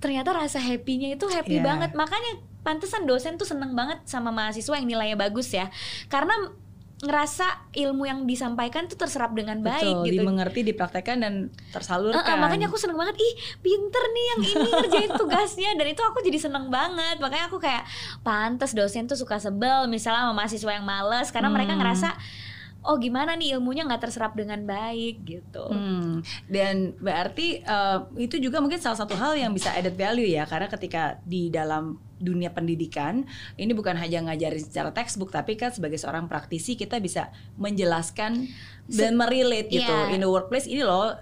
ternyata rasa happy-nya itu happy Iya. banget. Makanya pantesan dosen tuh seneng banget sama mahasiswa yang nilainya bagus ya. Karena ngerasa ilmu yang disampaikan tuh terserap dengan baik Betul, gitu. dimengerti, dipraktekkan dan tersalurkan. Eh, eh, makanya aku seneng banget ih pinter nih yang ini ngerjain tugasnya dan itu aku jadi seneng banget makanya aku kayak pantas dosen tuh suka sebel misalnya sama mahasiswa yang males karena mereka Hmm. ngerasa oh gimana nih ilmunya nggak terserap dengan baik gitu Hmm, dan berarti eh, itu juga mungkin salah satu hal yang bisa added value ya karena ketika di dalam dunia pendidikan ini bukan hanya ngajarin secara textbook tapi kan sebagai seorang praktisi kita bisa menjelaskan dan merelate gitu Iya. in the workplace ini loh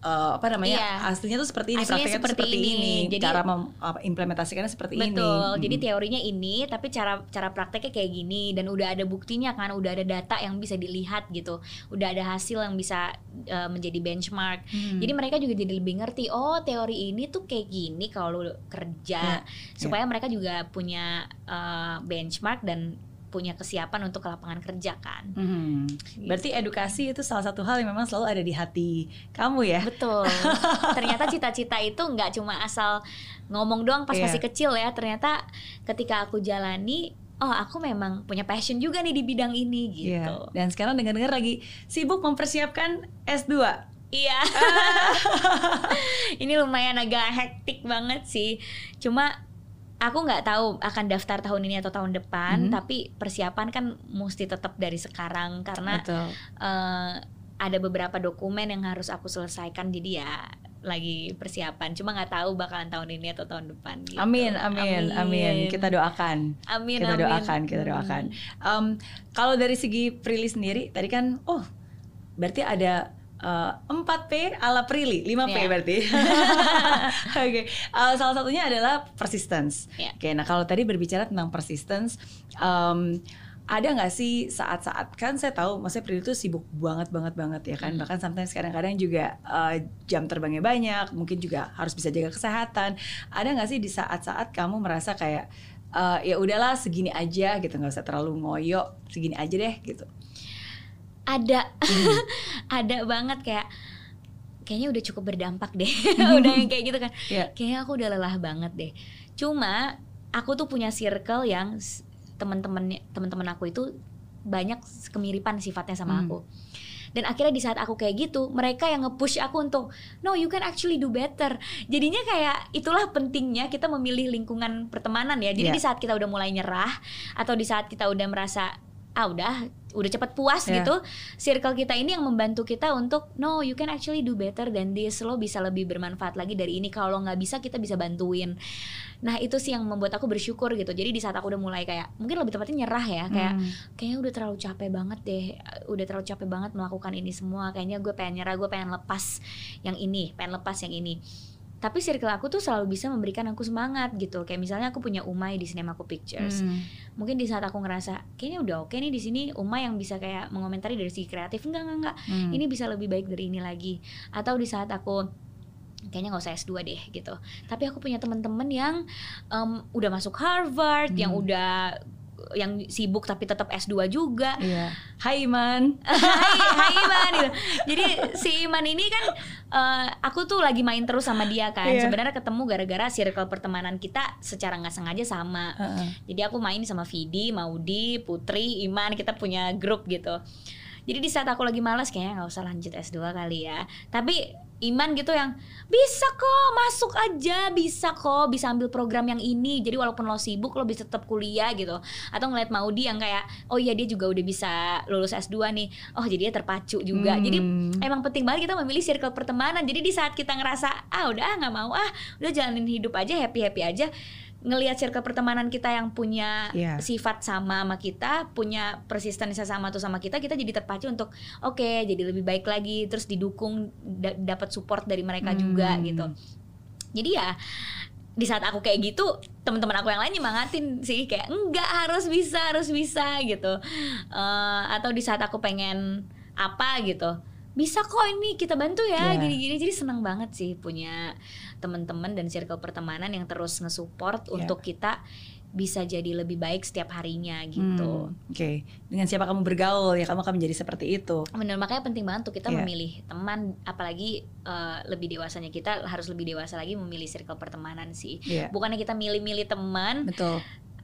eh, apa namanya Iya. aslinya tuh seperti ini Aslinya prakteknya seperti seperti ini, ini. Jadi- cara mem- apa, implementasikannya seperti ini Betul. Jadi Hmm. teorinya ini, tapi cara cara prakteknya kayak gini dan udah ada buktinya kan, udah ada data yang bisa dilihat gitu. Udah ada hasil yang bisa uh, menjadi benchmark. Hmm. Jadi mereka juga jadi lebih ngerti, oh teori ini tuh kayak gini kalau kerja. Supaya mereka juga punya uh, benchmark dan punya kesiapan untuk ke lapangan kerja kan. Hmm. Berarti edukasi itu salah satu hal yang memang selalu ada di hati kamu ya. Betul. (laughs) Ternyata cita-cita itu nggak cuma asal ngomong doang pas Iya. masih kecil ya. Ternyata ketika aku jalani, oh aku memang punya passion juga nih di bidang ini Iya. gitu. Dan sekarang dengar-dengar lagi sibuk mempersiapkan S2. Iya. (laughs) Ini lumayan agak hektik banget sih. Cuma aku nggak tahu akan daftar tahun ini atau tahun depan, Mhm. tapi persiapan kan mesti tetap dari sekarang karena Betul. eh, ada beberapa dokumen yang harus aku selesaikan jadi ya lagi persiapan cuma nggak tahu bakalan tahun ini atau tahun depan gitu. Amin, amin, amin. Kita doakan. amin kita amin. doakan, kita Hmm. doakan. Em, kalau dari segi Prilly sendiri, tadi kan, oh, berarti ada eh, 4P ala Prilly, 5P Iya. berarti. (laughs) Oke, Eh, salah satunya adalah persistence. Iya. Oke, nah kalau tadi berbicara tentang persistence, em, ada nggak sih saat-saat kan saya tahu, maksudnya Prilly itu sibuk banget banget banget ya kan, Hmm. bahkan sometimes kadang-kadang juga eh, jam terbangnya banyak, mungkin juga harus bisa jaga kesehatan. Ada nggak sih di saat-saat kamu merasa kayak eh, ya udahlah segini aja gitu, nggak usah terlalu ngoyo, segini aja deh gitu. Ada Hmm. (laughs) ada banget kayak kayaknya udah cukup berdampak deh (laughs) udah yang kayak gitu kan Iya. kayaknya aku udah lelah banget deh cuma aku tuh punya circle yang teman-teman teman-teman aku itu banyak kemiripan sifatnya sama Hmm. aku dan akhirnya di saat aku kayak gitu mereka yang nge-push aku untuk no you can actually do better jadinya kayak itulah pentingnya kita memilih lingkungan pertemanan ya jadi Iya. di saat kita udah mulai nyerah atau di saat kita udah merasa ah udah udah cepet puas Yeah. gitu circle kita ini yang membantu kita untuk no you can actually do better than this. Lo bisa lebih bermanfaat lagi dari ini. Kalau nggak bisa kita bisa bantuin. Nah itu sih yang membuat aku bersyukur gitu. Jadi di saat aku udah mulai kayak mungkin lebih tepatnya nyerah ya kayak Hmm. kayaknya udah terlalu capek banget deh udah terlalu capek banget melakukan ini semua. Kayaknya gue pengen nyerah gue pengen lepas yang ini pengen lepas yang ini tapi circle aku tuh selalu bisa memberikan aku semangat gitu kayak misalnya aku punya Umay di Cinemaku Pictures Hmm. mungkin di saat aku ngerasa kayaknya udah oke nih di sini Umay yang bisa kayak mengomentari dari segi kreatif enggak enggak enggak Hmm. ini bisa lebih baik dari ini lagi atau di saat aku kayaknya nggak usah S2 deh gitu tapi aku punya teman-teman yang em, udah masuk Harvard yang Hmm. udah yang sibuk tapi tetap S2 juga Iya. Hai Iman. (laughs) hai hai Iman gitu. Jadi si Iman ini kan eh, aku tuh lagi main terus sama dia kan. Iya. Sebenarnya ketemu gara-gara circle pertemanan kita secara nggak sengaja sama. Heeh. Jadi aku main sama Vidi, Maudi, Putri, Iman, kita punya grup gitu. Jadi di saat aku lagi malas kayaknya nggak usah lanjut S2 kali ya. Tapi Iman gitu yang bisa kok masuk aja bisa kok bisa ambil program yang ini. Jadi walaupun lo sibuk lo bisa tetap kuliah gitu. Atau ngeliat Maudi yang kayak oh iya dia juga udah bisa lulus S2 nih. Oh jadi dia terpacu juga. Jadi Hmm. emang penting banget kita memilih circle pertemanan. Jadi di saat kita ngerasa ah udah ah, nggak mau ah udah jalanin hidup aja happy happy aja ngelihat circle pertemanan kita yang punya Iya. sifat sama sama kita punya persistensi sama tuh sama kita kita jadi terpacu untuk oke jadi lebih baik lagi terus didukung da- dapat support dari mereka juga Hmm. gitu jadi ya di saat aku kayak gitu teman-teman aku yang lain nyemangatin sih kayak enggak harus bisa harus bisa gitu Eh, atau di saat aku pengen apa gitu bisa kok ini kita bantu ya Iya. gini-gini jadi senang banget sih punya teman-teman dan circle pertemanan yang terus nge-support Iya. untuk kita bisa jadi lebih baik setiap harinya gitu. Hmm, Oke, dengan siapa kamu bergaul ya kamu akan menjadi seperti itu. Bener makanya penting banget tuh kita Iya. memilih teman apalagi eh, lebih dewasanya kita harus lebih dewasa lagi memilih circle pertemanan sih. Iya. Bukannya kita milih-milih teman, Betul.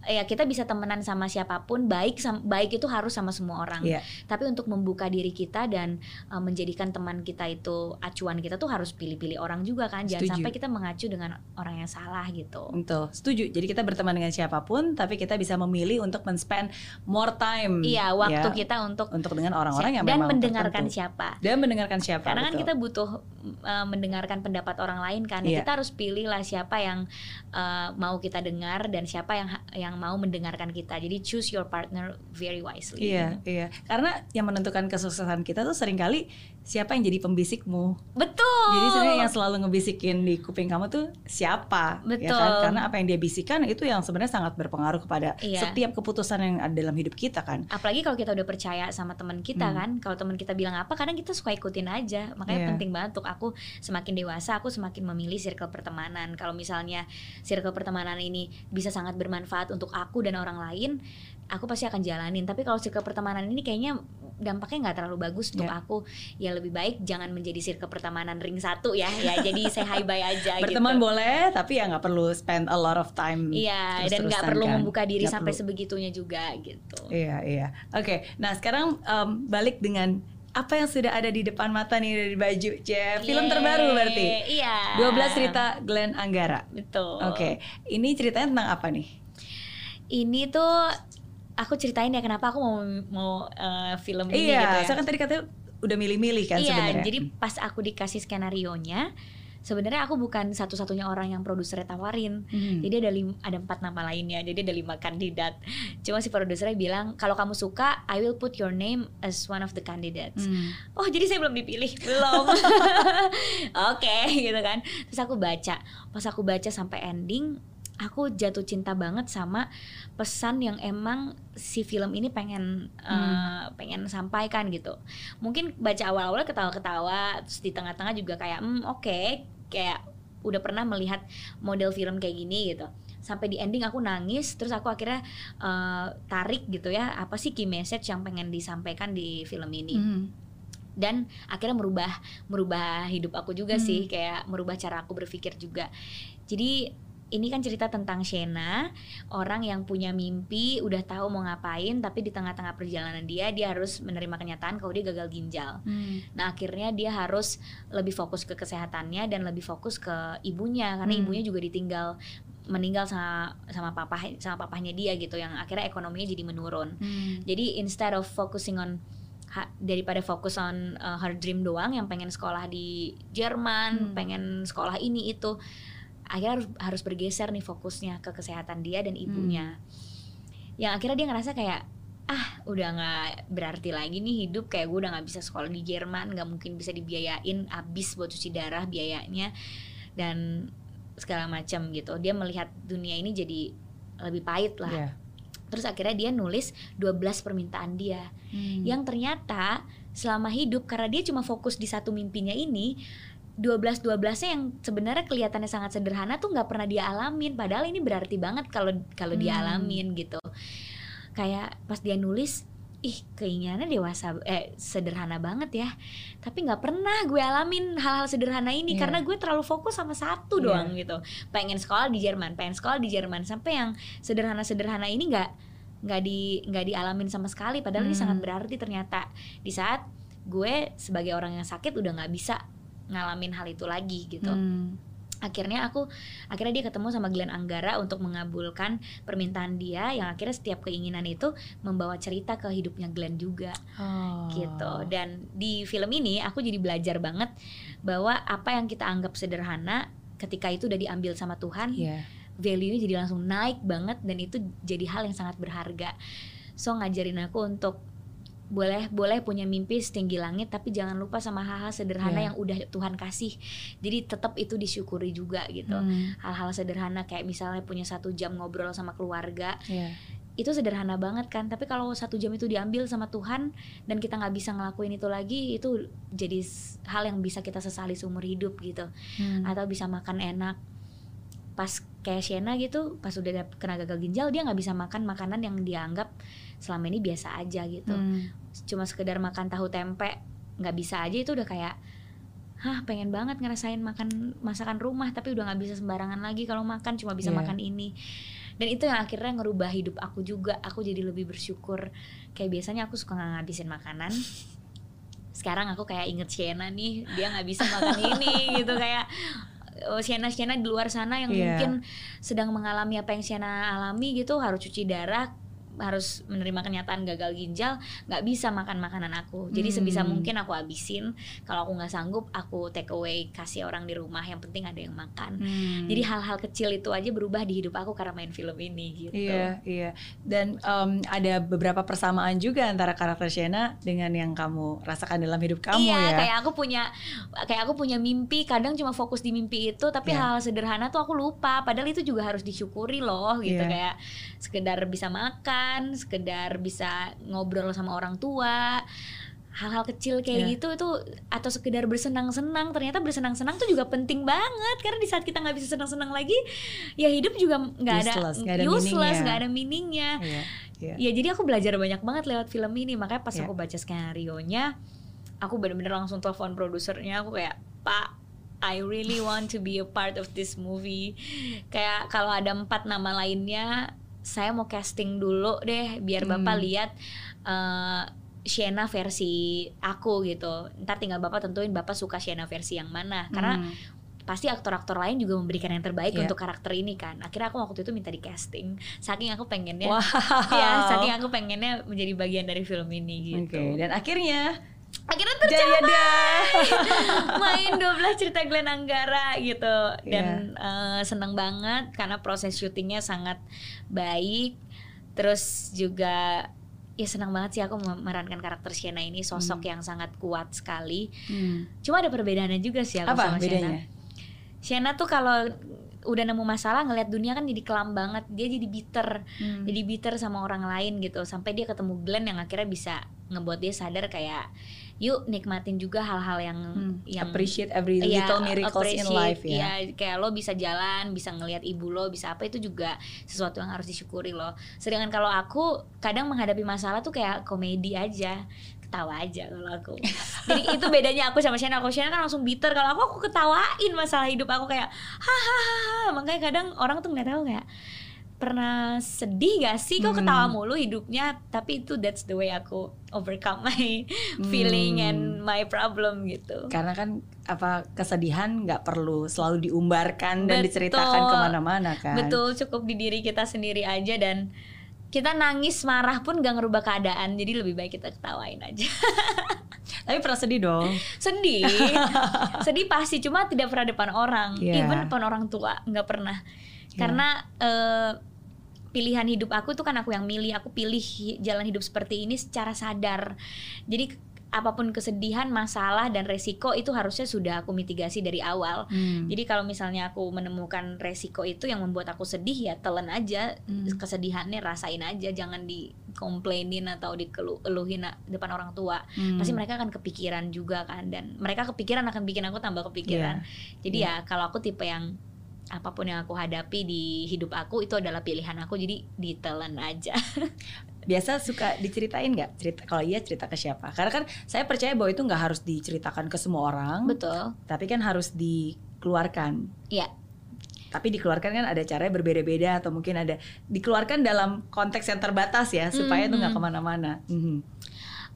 Ya kita bisa temenan sama siapa pun, baik sam- baik itu harus sama semua orang. Iya. Tapi untuk membuka diri kita dan eh, menjadikan teman kita itu acuan kita tuh harus pilih-pilih orang juga kan. Jangan Setuju. sampai kita mengacu dengan orang yang salah gitu. Betul, setuju. Jadi kita berteman dengan siapa pun, tapi kita bisa memilih untuk men-spend more time. Iya, waktu ya, kita untuk untuk dengan orang-orang yang dan memang mendengarkan tertentu. siapa. Dan mendengarkan siapa. Karena kan betul. kita butuh uh, mendengarkan pendapat orang lain kan. Iya. Kita harus pilih lah siapa yang uh, mau kita dengar dan siapa yang yang mau mendengarkan kita. Jadi choose your partner very wisely. Iya, iya. Karena yang menentukan kesuksesan kita tuh sering kali siapa yang jadi pembisikmu. Betul. Jadi sebenarnya yang selalu ngebisikin di kuping kamu tuh siapa? Ya Betul. kan? Karena apa yang dia bisikan itu yang sebenarnya sangat berpengaruh kepada Iya. setiap keputusan yang ada dalam hidup kita kan. apalagi kalau kita udah percaya sama teman kita Hmm. kan kalau teman kita bilang apa kadang kita suka ikutin aja makanya Iya. penting banget untuk aku semakin dewasa aku semakin memilih circle pertemanan kalau misalnya circle pertemanan ini bisa sangat bermanfaat untuk aku dan orang lain aku pasti akan jalanin tapi kalau circle pertemanan ini kayaknya dampaknya nggak terlalu bagus untuk Iya. aku ya lebih baik jangan menjadi circle pertemanan ring satu ya ya jadi (laughs) say hi bye aja Berteman gitu. boleh, tapi ya nggak perlu spend a lot of time. Iya, dan nggak perlu kan. membuka diri Nggak sampai perlu. sebegitunya juga gitu. Iya, iya. Oke, nah sekarang em, balik dengan apa yang sudah ada di depan mata nih dari baju. Cie, film Yeay, terbaru berarti. Iya. 12 cerita Glenn Anggara. Betul. Oke, ini ceritanya tentang apa nih? Ini tuh aku ceritain ya kenapa aku mau mau eh, film ini iya, gitu ya. saya kan tadi katanya udah milih-milih kan iya, sebenarnya. jadi pas aku dikasih skenario nya sebenarnya aku bukan satu-satunya orang yang produsernya tawarin. Hmm. Jadi ada lim- ada empat nama lainnya. Jadi ada lima kandidat. Cuma si produsernya bilang kalau kamu suka, I will put your name as one of the candidates. Hmm. Oh jadi saya belum dipilih (laughs) belum. (laughs) Oke gitu kan. Terus aku baca. Pas aku baca sampai ending, aku jatuh cinta banget sama pesan yang emang si film ini pengen eh, pengen sampaikan gitu. Mungkin baca awal-awal ketawa-ketawa, terus di tengah-tengah juga kayak hmm oke kayak udah pernah melihat model film kayak gini gitu sampai di ending aku nangis terus aku akhirnya eh, tarik gitu ya apa sih key message yang pengen disampaikan di film ini Hmm. dan akhirnya merubah merubah hidup aku juga Hmm. sih kayak merubah cara aku berpikir juga jadi ini kan cerita tentang Shena orang yang punya mimpi udah tahu mau ngapain tapi di tengah-tengah perjalanan dia dia harus menerima kenyataan kalau dia gagal ginjal Hmm. nah akhirnya dia harus lebih fokus ke kesehatannya dan lebih fokus ke ibunya karena Hmm. ibunya juga ditinggal meninggal sama sama papa sama papahnya dia gitu yang akhirnya ekonominya jadi menurun. Hmm. Jadi instead of focusing on ha- daripada fokus on uh, her dream doang yang pengen sekolah di Jerman, Hmm. pengen sekolah ini itu, akhirnya harus harus bergeser nih fokusnya ke kesehatan dia dan ibunya. Yang akhirnya dia ngerasa kayak ah udah nggak berarti lagi nih hidup kayak gue udah nggak bisa sekolah di Jerman nggak mungkin bisa dibiayain abis buat cuci darah biayanya dan segala macam gitu dia melihat dunia ini jadi lebih pahit lah Iya. terus akhirnya dia nulis 12 permintaan dia Hmm. yang ternyata selama hidup karena dia cuma fokus di satu mimpinya ini 12 12-nya yang sebenarnya kelihatannya sangat sederhana tuh nggak pernah dia alamin padahal ini berarti banget kalau kalau dia Hmm. alamin gitu kayak pas dia nulis ih keinginannya dewasa eh sederhana banget ya tapi nggak pernah gue alamin hal-hal sederhana ini Iya. karena gue terlalu fokus sama satu Iya. doang gitu pengen sekolah di Jerman pengen sekolah di Jerman sampai yang sederhana-sederhana ini nggak nggak di nggak dialamin sama sekali padahal ini Hmm. sangat berarti ternyata di saat gue sebagai orang yang sakit udah nggak bisa ngalamin hal itu lagi gitu Hmm. akhirnya aku akhirnya dia ketemu sama Glenn Anggara untuk mengabulkan permintaan dia yang akhirnya setiap keinginan itu membawa cerita ke hidupnya Glenn juga Oh. gitu dan di film ini aku jadi belajar banget bahwa apa yang kita anggap sederhana ketika itu udah diambil sama Tuhan Iya. value-nya jadi langsung naik banget dan itu jadi hal yang sangat berharga. So ngajarin aku untuk boleh boleh punya mimpi setinggi langit tapi jangan lupa sama hal-hal sederhana Iya. yang udah Tuhan kasih. Jadi tetap itu disyukuri juga gitu. Hmm. Hal-hal sederhana kayak misalnya punya satu jam ngobrol sama keluarga Iya. itu sederhana banget kan tapi kalau satu jam itu diambil sama Tuhan dan kita nggak bisa ngelakuin itu lagi itu jadi hal yang bisa kita sesali seumur hidup gitu Hmm. atau bisa makan enak pas kayak Shena gitu pas udah kena gagal ginjal dia nggak bisa makan makanan yang dianggap selama ini biasa aja gitu. Hmm. cuma sekedar makan tahu tempe nggak bisa aja itu udah kayak hah pengen banget ngerasain makan masakan rumah tapi udah nggak bisa sembarangan lagi kalau makan cuma bisa Iya. makan ini. Dan itu yang akhirnya ngerubah hidup aku juga. Aku jadi lebih bersyukur. Kayak biasanya aku suka nggak ngabisin makanan. Sekarang aku kayak inget Shena nih dia nggak bisa makan ini gitu kayak Shena Shena di luar sana yang Iya. mungkin sedang mengalami apa yang Shena alami gitu harus cuci darah harus menerima kenyataan gagal ginjal nggak bisa makan makanan aku jadi Hmm. sebisa mungkin aku habisin kalau aku nggak sanggup aku take away kasih orang di rumah yang penting ada yang makan Hmm. jadi hal-hal kecil itu aja berubah di hidup aku karena main film ini gitu Iya, iya. Dan em, ada beberapa persamaan juga antara karakter Shena dengan yang kamu rasakan dalam hidup kamu iya, ya. kayak aku punya kayak aku punya mimpi, kadang cuma fokus di mimpi itu, tapi Iya. hal sederhana tuh aku lupa. Padahal itu juga harus disyukuri loh, gitu Iya. kayak sekedar bisa makan, sekedar bisa ngobrol sama orang tua. Hal-hal kecil kayak Iya. gitu itu atau sekedar bersenang-senang ternyata bersenang-senang tuh juga penting banget karena di saat kita nggak bisa senang-senang lagi ya hidup juga nggak ada Useless, nggak ada useless meaningnya. ada meaningnya Iya, iya. Ya jadi aku belajar banyak banget lewat film ini makanya pas Iya. aku baca skenario nya aku bener-bener langsung telepon produsernya aku kayak Pak I really want to be a part of this movie kayak kalau ada empat nama lainnya saya mau casting dulu deh biar Hmm. bapak lihat eh Shena versi aku gitu ntar tinggal bapak tentuin bapak suka Shena versi yang mana karena Hmm. pasti aktor-aktor lain juga memberikan yang terbaik Iya. untuk karakter ini kan akhirnya aku waktu itu minta di casting saking aku pengennya Wow. ya saking aku pengennya menjadi bagian dari film ini gitu dan akhirnya akhirnya tercapai main 12 cerita Glenn Anggara gitu Iya. dan eh, seneng banget karena proses syutingnya sangat baik terus juga ya senang banget sih aku memerankan karakter Shena ini sosok Hmm. yang sangat kuat sekali Hmm. cuma ada perbedaannya juga sih aku Apa sama Shena bedanya? Shena tuh kalau udah nemu masalah ngelihat dunia kan jadi kelam banget dia jadi bitter Hmm. jadi bitter sama orang lain gitu sampai dia ketemu Glenn yang akhirnya bisa ngebuat dia sadar kayak yuk nikmatin juga hal-hal yang Hmm. yang appreciate every Iya, little miracles in life ya. iya, kayak lo bisa jalan, bisa ngelihat ibu lo, bisa apa itu juga sesuatu yang harus disyukuri lo. Sedangkan kalau aku kadang menghadapi masalah tuh kayak komedi aja, ketawa aja kalau aku. (laughs) Jadi itu bedanya aku sama Shena. Kalau Shena kan langsung bitter, kalau aku aku ketawain masalah hidup aku kayak hahaha. Makanya kadang orang tuh ngeliat aku kayak pernah sedih gak sih kok Hmm. ketawa mulu hidupnya tapi itu that's the way aku overcome my feeling Hmm. and my problem gitu. Karena kan apa kesedihan nggak perlu selalu diumbarkan dan Betul. diceritakan ke mana-mana kan. Betul, cukup di diri kita sendiri aja dan kita nangis marah pun gak ngerubah keadaan jadi lebih baik kita ketawain aja (laughs) Tapi pernah sedih dong. sedih (laughs) sedih pasti cuma tidak pernah depan orang Iya. even depan orang tua nggak pernah karena eh, pilihan hidup aku tuh kan aku yang milih aku pilih jalan hidup seperti ini secara sadar. Jadi apa pun kesedihan masalah dan resiko itu harusnya sudah aku mitigasi dari awal. Hmm. jadi kalau misalnya aku menemukan resiko itu yang membuat aku sedih ya telan aja. Hmm. kesedihannya rasain aja jangan dikomplainin atau dikeluhin depan orang tua. Hmm. pasti mereka akan kepikiran juga kan dan mereka kepikiran akan bikin aku tambah kepikiran. Jadi ya kalau aku tipe yang apa pun yang aku hadapi di hidup aku itu adalah pilihan aku jadi ditelan aja. (laughs) Biasa suka diceritain nggak cerita kalau iya cerita ke siapa? Karena kan saya percaya bahwa itu nggak harus diceritakan ke semua orang betul. tapi kan harus dikeluarkan. Iya. tapi dikeluarkan kan ada caranya berbeda-beda atau mungkin ada dikeluarkan dalam konteks yang terbatas ya supaya itu nggak ke mana-mana. Mhm.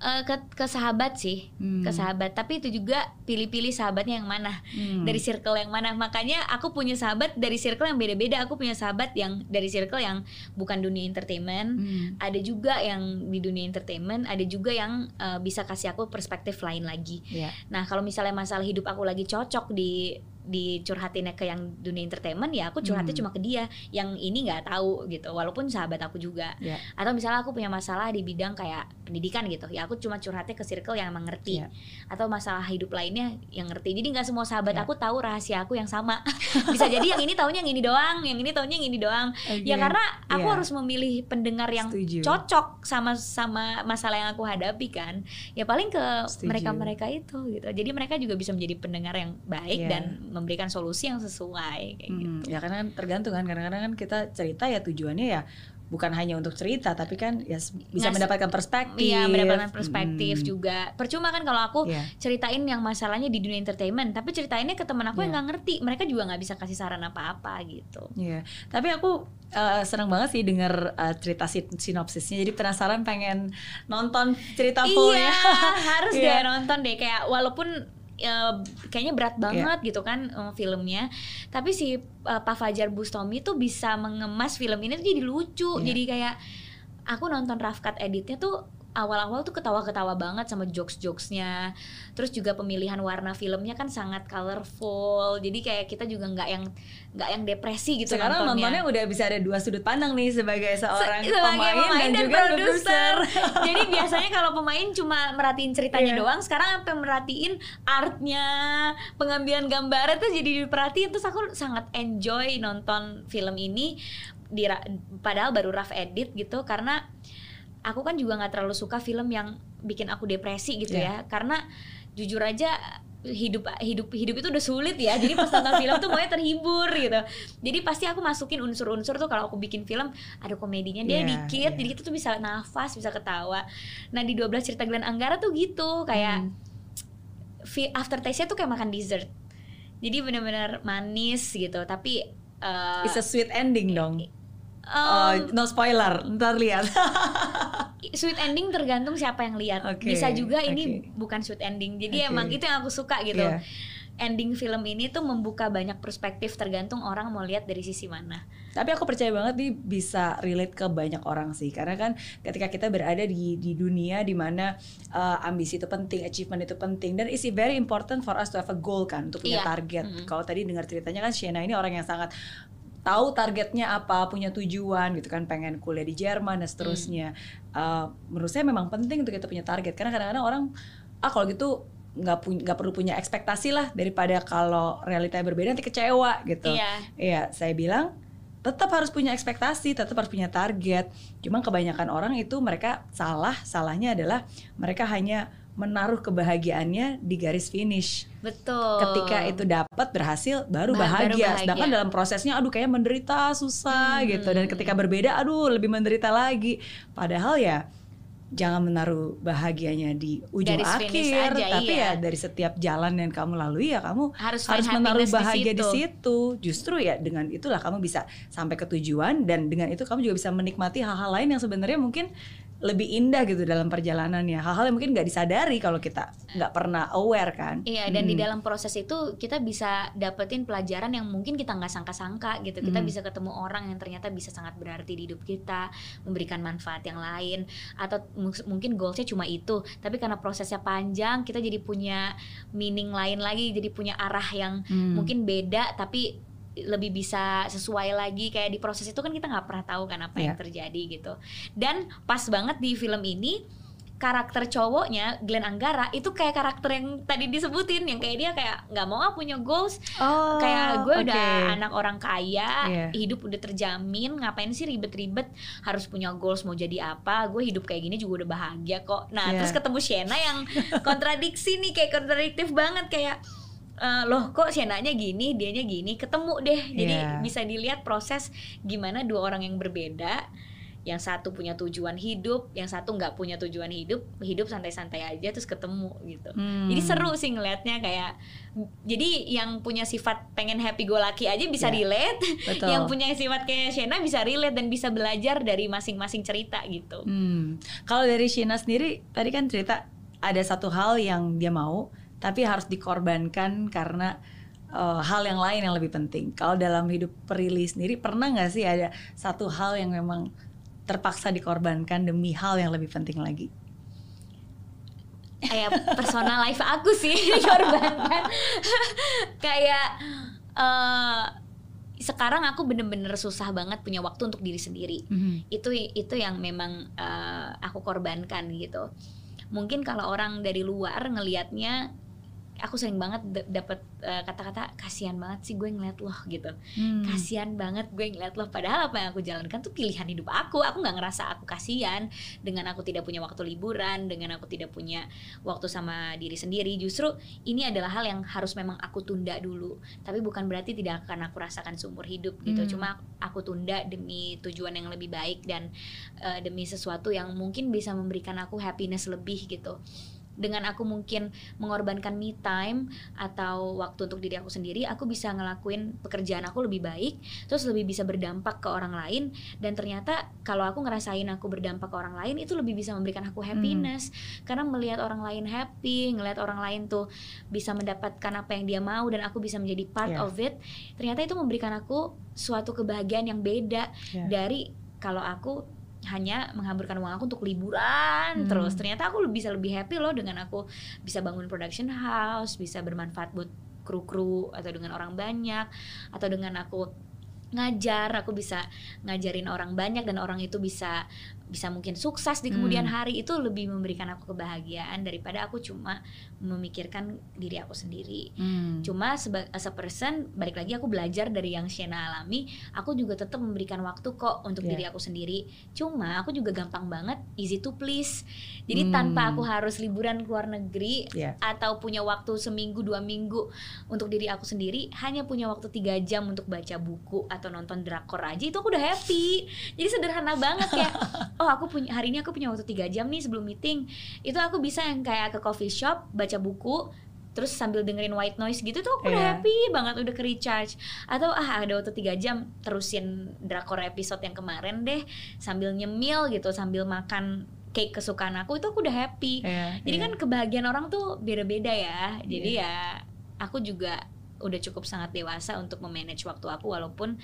Eh, ke ke sahabat sih Hmm. ke sahabat tapi itu juga pilih-pilih sahabatnya yang mana Hmm. dari circle yang mana makanya aku punya sahabat dari circle yang beda-beda aku punya sahabat yang dari circle yang bukan dunia entertainment Hmm. ada juga yang di dunia entertainment ada juga yang eh, bisa kasih aku perspektif lain lagi Iya. Nah, kalau misalnya masalah hidup aku lagi cocok di dicurhatinnya ke yang dunia entertainment ya aku curhatnya Hmm. cuma ke dia yang ini nggak tahu gitu walaupun sahabat aku juga Iya. atau misalnya aku punya masalah di bidang kayak pendidikan gitu ya aku cuma curhatnya ke circle yang emang ngerti Iya. atau masalah hidup lainnya yang ngerti jadi nggak semua sahabat Iya. aku tahu rahasia aku yang sama (laughs) bisa jadi yang ini taunya yang ini doang yang ini taunya yang ini doang ya Oke. karena aku Iya. harus memilih pendengar yang Setuju. cocok sama sama masalah yang aku hadapi kan ya paling ke Setuju. mereka mereka itu gitu jadi mereka juga bisa menjadi pendengar yang baik Iya. dan memberikan solusi yang sesuai kayak Hmm, gitu ya karena kan tergantung kan kadang-kadang kan kita cerita ya tujuannya ya bukan hanya untuk cerita tapi kan ya bisa Ngasih- mendapatkan perspektif. Iya mendapatkan perspektif Hmm, juga percuma kan kalau aku Iya. ceritain yang masalahnya di dunia entertainment tapi ceritainnya ke teman aku yang Iya. nggak ngerti mereka juga nggak bisa kasih saran apa-apa gitu Iya, tapi aku uh, senang banget sih denger uh, cerita sin- sinopsisnya. Jadi penasaran pengen nonton cerita fullnya. Iya, harus (laughs) Iya. deh nonton deh kayak walaupun eh, kayaknya berat banget gitu kan eh, filmnya. Tapi si eh, Pak Fajar Bustomi tuh bisa mengemas film ini tuh jadi lucu. Iya. Jadi kayak aku nonton rough cut editnya tuh awal-awal tuh ketawa-ketawa banget sama jokes-jokesnya. Terus juga pemilihan warna filmnya kan sangat colorful. Jadi kayak kita juga nggak yang nggak yang depresi gitu Sekarang nontonnya. nontonnya udah bisa ada dua sudut pandang nih sebagai seorang Se- sebagai pemain, dan, juga produser. Jadi (laughs) biasanya kalau pemain cuma merhatiin ceritanya Iya. doang, sekarang sampai merhatiin artnya, pengambilan gambarnya tuh jadi diperhatiin. Terus aku sangat enjoy nonton film ini. Di, padahal baru rough edit gitu karena aku kan juga nggak terlalu suka film yang bikin aku depresi gitu Iya. ya. Karena jujur aja hidup hidup hidup itu udah sulit ya jadi pas nonton film tuh maunya terhibur gitu jadi pasti aku masukin unsur-unsur tuh kalau aku bikin film ada komedinya dia Iya, dikit iya. jadi kita tuh bisa nafas bisa ketawa nah di 12 cerita Glenn Anggara tuh gitu kayak Hmm. fi- aftertaste-nya tuh kayak makan dessert jadi benar-benar manis gitu tapi eh, It's a sweet ending dong. Em, Oh, no spoiler, ntar lihat. (laughs) sweet ending tergantung siapa yang lihat. Oke, Bisa juga ini oke. bukan sweet ending. Jadi Oke. emang itu yang aku suka gitu. Iya. Ending film ini tuh membuka banyak perspektif tergantung orang mau lihat dari sisi mana. Tapi aku percaya banget nih bisa relate ke banyak orang sih karena kan ketika kita berada di di dunia di mana uh, ambisi itu penting, achievement itu penting dan it's very important for us to have a goal kan untuk punya Iya. target. Mm-mm. Kalau tadi dengar ceritanya kan Shena ini orang yang sangat tahu targetnya apa, punya tujuan gitu kan, pengen kuliah di Jerman dan seterusnya. Uh, menurut saya memang penting untuk kita punya target karena kadang-kadang orang ah kalau gitu nggak punya nggak perlu punya ekspektasi lah daripada kalau realitanya berbeda nanti kecewa gitu. Iya. Iya, saya bilang tetap harus punya ekspektasi, tetap harus punya target. Cuma kebanyakan orang itu mereka salah, salahnya adalah mereka hanya menaruh kebahagiaannya di garis finish. Betul. Ketika itu dapat berhasil baru Ba- baru bahagia. bahagia. Sedangkan dalam prosesnya aduh kayak menderita susah Hmm. gitu dan ketika berbeda aduh lebih menderita lagi. Padahal ya jangan menaruh bahagianya di ujung Garis akhir, aja, tapi iya. ya dari setiap jalan yang kamu lalui ya kamu harus, harus menaruh bahagia di situ. situ. Justru ya dengan itulah kamu bisa sampai ke tujuan dan dengan itu kamu juga bisa menikmati hal-hal lain yang sebenarnya mungkin lebih indah gitu dalam perjalanannya. Hal-hal yang mungkin nggak disadari kalau kita nggak pernah aware kan. Iya, dan di Hmm. dalam proses itu kita bisa dapetin pelajaran yang mungkin kita nggak sangka-sangka gitu. Kita Hmm. bisa ketemu orang yang ternyata bisa sangat berarti di hidup kita, memberikan manfaat yang lain, atau mungkin goalsnya cuma itu, tapi karena prosesnya panjang, kita jadi punya meaning lain lagi, jadi punya arah yang Hmm. mungkin beda, tapi lebih bisa sesuai lagi kayak di proses itu kan kita nggak pernah tahu kan apa yang Iya. terjadi gitu dan pas banget di film ini karakter cowoknya Glenn Anggara itu kayak karakter yang tadi disebutin yang kayak dia kayak nggak mau ah punya goals Oh, kayak gue udah oke. anak orang kaya Iya. hidup udah terjamin ngapain sih ribet-ribet harus punya goals mau jadi apa gue hidup kayak gini juga udah bahagia kok nah Iya. terus ketemu Shena yang (laughs) kontradiksi nih kayak kontradiktif banget kayak eh, loh kok Shenanya gini dianya gini ketemu deh jadi Iya. bisa dilihat proses gimana dua orang yang berbeda yang satu punya tujuan hidup yang satu nggak punya tujuan hidup hidup santai-santai aja terus ketemu gitu Hmm. jadi seru sih ngelihatnya kayak jadi yang punya sifat pengen happy go lucky aja bisa Ya, relate, (laughs) betul. yang punya sifat kayak Shena bisa relate dan bisa belajar dari masing-masing cerita gitu. Hmm. Kalau dari Shina sendiri tadi kan cerita ada satu hal yang dia mau tapi harus dikorbankan karena uh, hal yang lain yang lebih penting. Kalau dalam hidup Prilly sendiri pernah nggak sih ada satu hal yang memang terpaksa dikorbankan demi hal yang lebih penting lagi? Kayak personal life aku sih dikorbankan. (laughs) kayak eh sekarang aku bener-bener susah banget punya waktu untuk diri sendiri. itu itu yang memang eh, aku korbankan gitu mungkin kalau orang dari luar ngelihatnya aku sering banget d- dapet eh, kata-kata kasihan banget sih gue ngeliat loh gitu. Hmm. kasihan banget gue ngeliat loh padahal apa yang aku jalankan tuh pilihan hidup aku. Aku nggak ngerasa aku kasihan dengan aku tidak punya waktu liburan dengan aku tidak punya waktu sama diri sendiri. Justru ini adalah hal yang harus memang aku tunda dulu. Tapi bukan berarti tidak akan aku rasakan seumur hidup gitu. Hmm. cuma aku tunda demi tujuan yang lebih baik dan eh, demi sesuatu yang mungkin bisa memberikan aku happiness lebih gitu dengan aku mungkin mengorbankan me time atau waktu untuk diri aku sendiri, aku bisa ngelakuin pekerjaan aku lebih baik, terus lebih bisa berdampak ke orang lain dan ternyata kalau aku ngerasain aku berdampak ke orang lain itu lebih bisa memberikan aku happiness karena melihat orang lain happy, ngelihat orang lain tuh bisa mendapatkan apa yang dia mau dan aku bisa menjadi part Yeah. of it, ternyata itu memberikan aku suatu kebahagiaan yang beda Yeah. dari kalau aku hanya menghamburkan uang aku untuk liburan Hmm. terus ternyata aku bisa lebih happy loh dengan aku bisa bangun production house bisa bermanfaat buat kru-kru atau dengan orang banyak atau dengan aku ngajar aku bisa ngajarin orang banyak dan orang itu bisa bisa mungkin sukses di kemudian Hmm. hari itu lebih memberikan aku kebahagiaan daripada aku cuma memikirkan diri aku sendiri Hmm. Cuma seba- as a person balik lagi aku belajar dari yang Shena alami, aku juga tetap memberikan waktu kok untuk Yeah. diri aku sendiri. Cuma aku juga gampang banget easy to please. Jadi Hmm. tanpa aku harus liburan ke luar negeri Yeah. atau punya waktu seminggu dua minggu untuk diri aku sendiri, hanya punya waktu tiga jam untuk baca buku atau nonton drakor aja itu aku udah happy. Jadi sederhana banget kayak (laughs) oh aku punya hari ini aku punya waktu tiga jam nih sebelum meeting. Itu aku bisa yang kayak ke coffee shop baca buku terus sambil dengerin white noise gitu tuh aku udah Iya. happy banget udah ke recharge atau ah ada waktu tiga jam terusin drakor episode yang kemarin deh sambil nyemil gitu sambil makan cake kesukaan aku itu aku udah happy Iya, jadi iya. kan kebahagiaan orang tuh beda-beda ya jadi ya aku juga udah cukup sangat dewasa untuk memanage waktu aku walaupun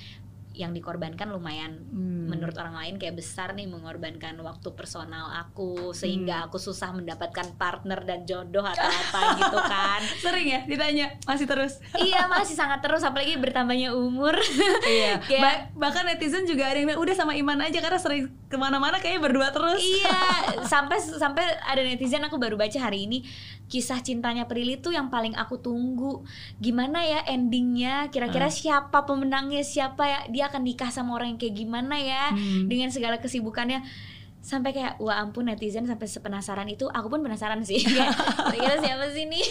yang dikorbankan lumayan Hmm. menurut orang lain kayak besar nih mengorbankan waktu personal aku sehingga Hmm. aku susah mendapatkan partner dan jodoh atau apa (laughs) gitu kan sering ya ditanya masih terus. iya (laughs) masih sangat terus apalagi bertambahnya umur iya. (laughs) Kayak- Ba- bahkan netizen juga ada yang bilang udah sama Iman aja karena sering ke mana-mana kayaknya berdua terus. iya sampai sampai ada netizen aku baru baca hari ini kisah cintanya Prilly tuh yang paling aku tunggu. Gimana ya endingnya? Kira-kira Ah. siapa pemenangnya? Siapa ya? Dia akan nikah sama orang yang kayak gimana ya? Hmm. dengan segala kesibukannya. Sampai kayak wah ampun netizen sampai sepenasaran itu. Aku pun penasaran sih. (laughs) Kira-kira siapa sih nih?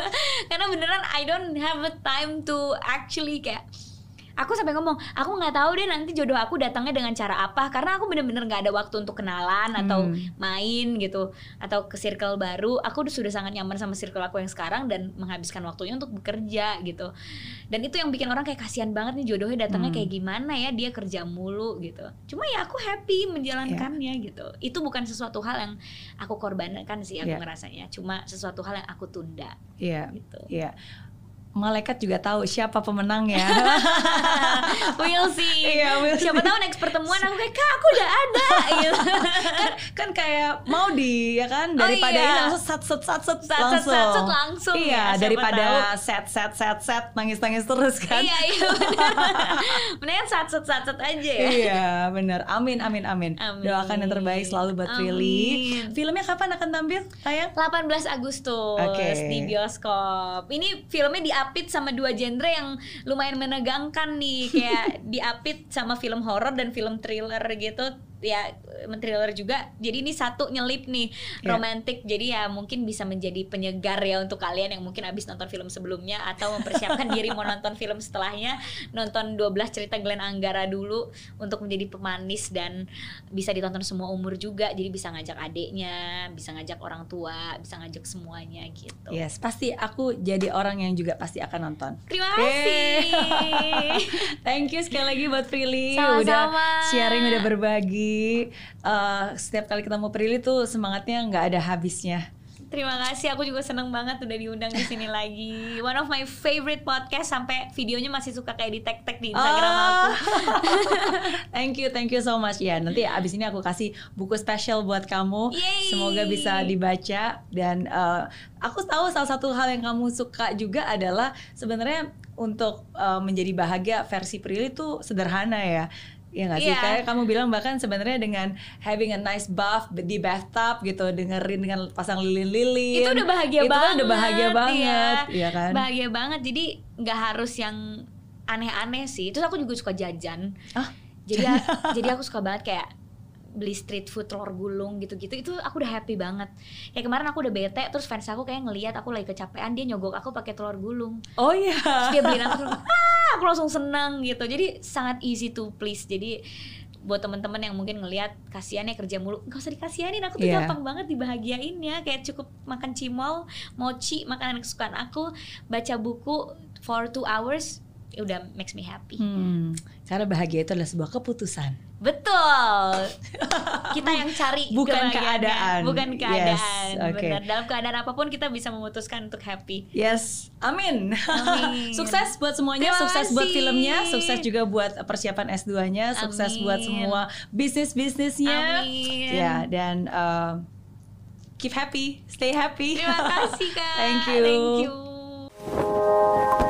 (laughs) Karena beneran I don't have a time to actually kayak aku sampai ngomong aku nggak tahu deh nanti jodoh aku datangnya dengan cara apa karena aku bener-bener nggak ada waktu untuk kenalan atau Hmm. main gitu atau ke circle baru aku udah sudah sangat nyaman sama circle aku yang sekarang dan menghabiskan waktunya untuk bekerja gitu dan itu yang bikin orang kayak kasihan banget nih jodohnya datangnya Hmm. kayak gimana ya dia kerja mulu gitu cuma ya aku happy menjalankannya Iya. gitu itu bukan sesuatu hal yang aku korbankan sih aku Iya. ngerasanya cuma sesuatu hal yang aku tunda Iya, gitu iya. Malaikat juga tahu siapa pemenangnya. (laughs) we'll see Iya, we'll siapa see. tahu next pertemuan aku kayak kak aku udah ada gitu. kan kayak mau di ya kan Oh, daripada iya. ini langsung sat set sat set Sat, sat, langsung. sat, sat, langsung ya, Iya, siapa daripada tahu. set set set set nangis nangis terus kan. iya iya mendingan satset satset aja ya Iya benar. Amin amin amin. Amin. Doakan yang terbaik selalu buat. Prilly. Filmnya kapan akan tampil, tayang? 18 Agustus Oke. di bioskop. Ini filmnya diapit sama dua genre yang lumayan menegangkan nih, kayak (laughs) diapit sama film horor dan film thriller gitu. Ya, thriller juga. Jadi ini satu nyelip nih, Ya. romantik. Jadi ya mungkin bisa menjadi penyegar ya untuk kalian yang mungkin habis nonton film sebelumnya atau mempersiapkan diri mau nonton film setelahnya, nonton 12 cerita Glenn Anggara dulu untuk menjadi pemanis dan bisa ditonton semua umur juga. Jadi bisa ngajak adiknya, bisa ngajak orang tua, bisa ngajak semuanya gitu. Yes, pasti aku jadi orang yang juga pasti akan nonton. Terima kasih. (laughs) Thank you sekali lagi buat Prilly Sama-sama. udah sharing udah berbagi. Eh, setiap kali ketemu Prilly tuh semangatnya nggak ada habisnya. Terima kasih. Aku juga seneng banget udah diundang di sini lagi. One of my favorite podcast sampai videonya masih suka kayak di tag-tag di Instagram Ah. aku. (laughs) thank you, thank you so much ya. Nanti abis ini aku kasih buku spesial buat kamu. Yeay. Semoga bisa dibaca dan eh, aku tahu salah satu hal yang kamu suka juga adalah sebenarnya untuk eh, menjadi bahagia versi Prilly tuh sederhana ya. Ya nggak sih? Iya. Kayak kamu bilang bahkan sebenarnya dengan having a nice bath di bathtub gitu, dengerin dengan pasang lilin-lilin. itu udah bahagia Itu banget. kan udah bahagia ya. banget, iya kan? Bahagia banget. Jadi nggak harus yang aneh-aneh sih. Terus aku juga suka jajan. Ah, Jadi jadi aku suka banget kayak beli street food telur gulung gitu-gitu itu aku udah happy banget. Kayak kemarin aku udah bete terus fans aku kayak ngeliat aku lagi kecapean dia nyogok aku pakai telur gulung. Oh iya. terus dia beliin aku ah! Aku langsung seneng gitu. Jadi sangat easy to please. Jadi buat teman-teman yang mungkin ngelihat kasihan ya kerja mulu. Nggak usah dikasihanin aku tuh Iya. gampang banget dibahagiain ya kayak cukup makan cimol mochi makanan kesukaan aku baca buku for two hours ya udah makes me happy. Hmm, karena bahagia itu adalah sebuah keputusan. Betul kita yang cari (laughs) Bukan keadaan. bukan Yes, keadaan oke. benar dalam keadaan apa pun kita bisa memutuskan untuk happy Yes, amin. Amin. (laughs) sukses buat semuanya, Terima sukses buat kasih. filmnya, sukses juga buat persiapan S2-nya, sukses Amin. buat semua bisnis-bisnisnya. Amin. Ya, dan uh, keep happy, stay happy. terima (laughs) kasih kak Thank you. thank you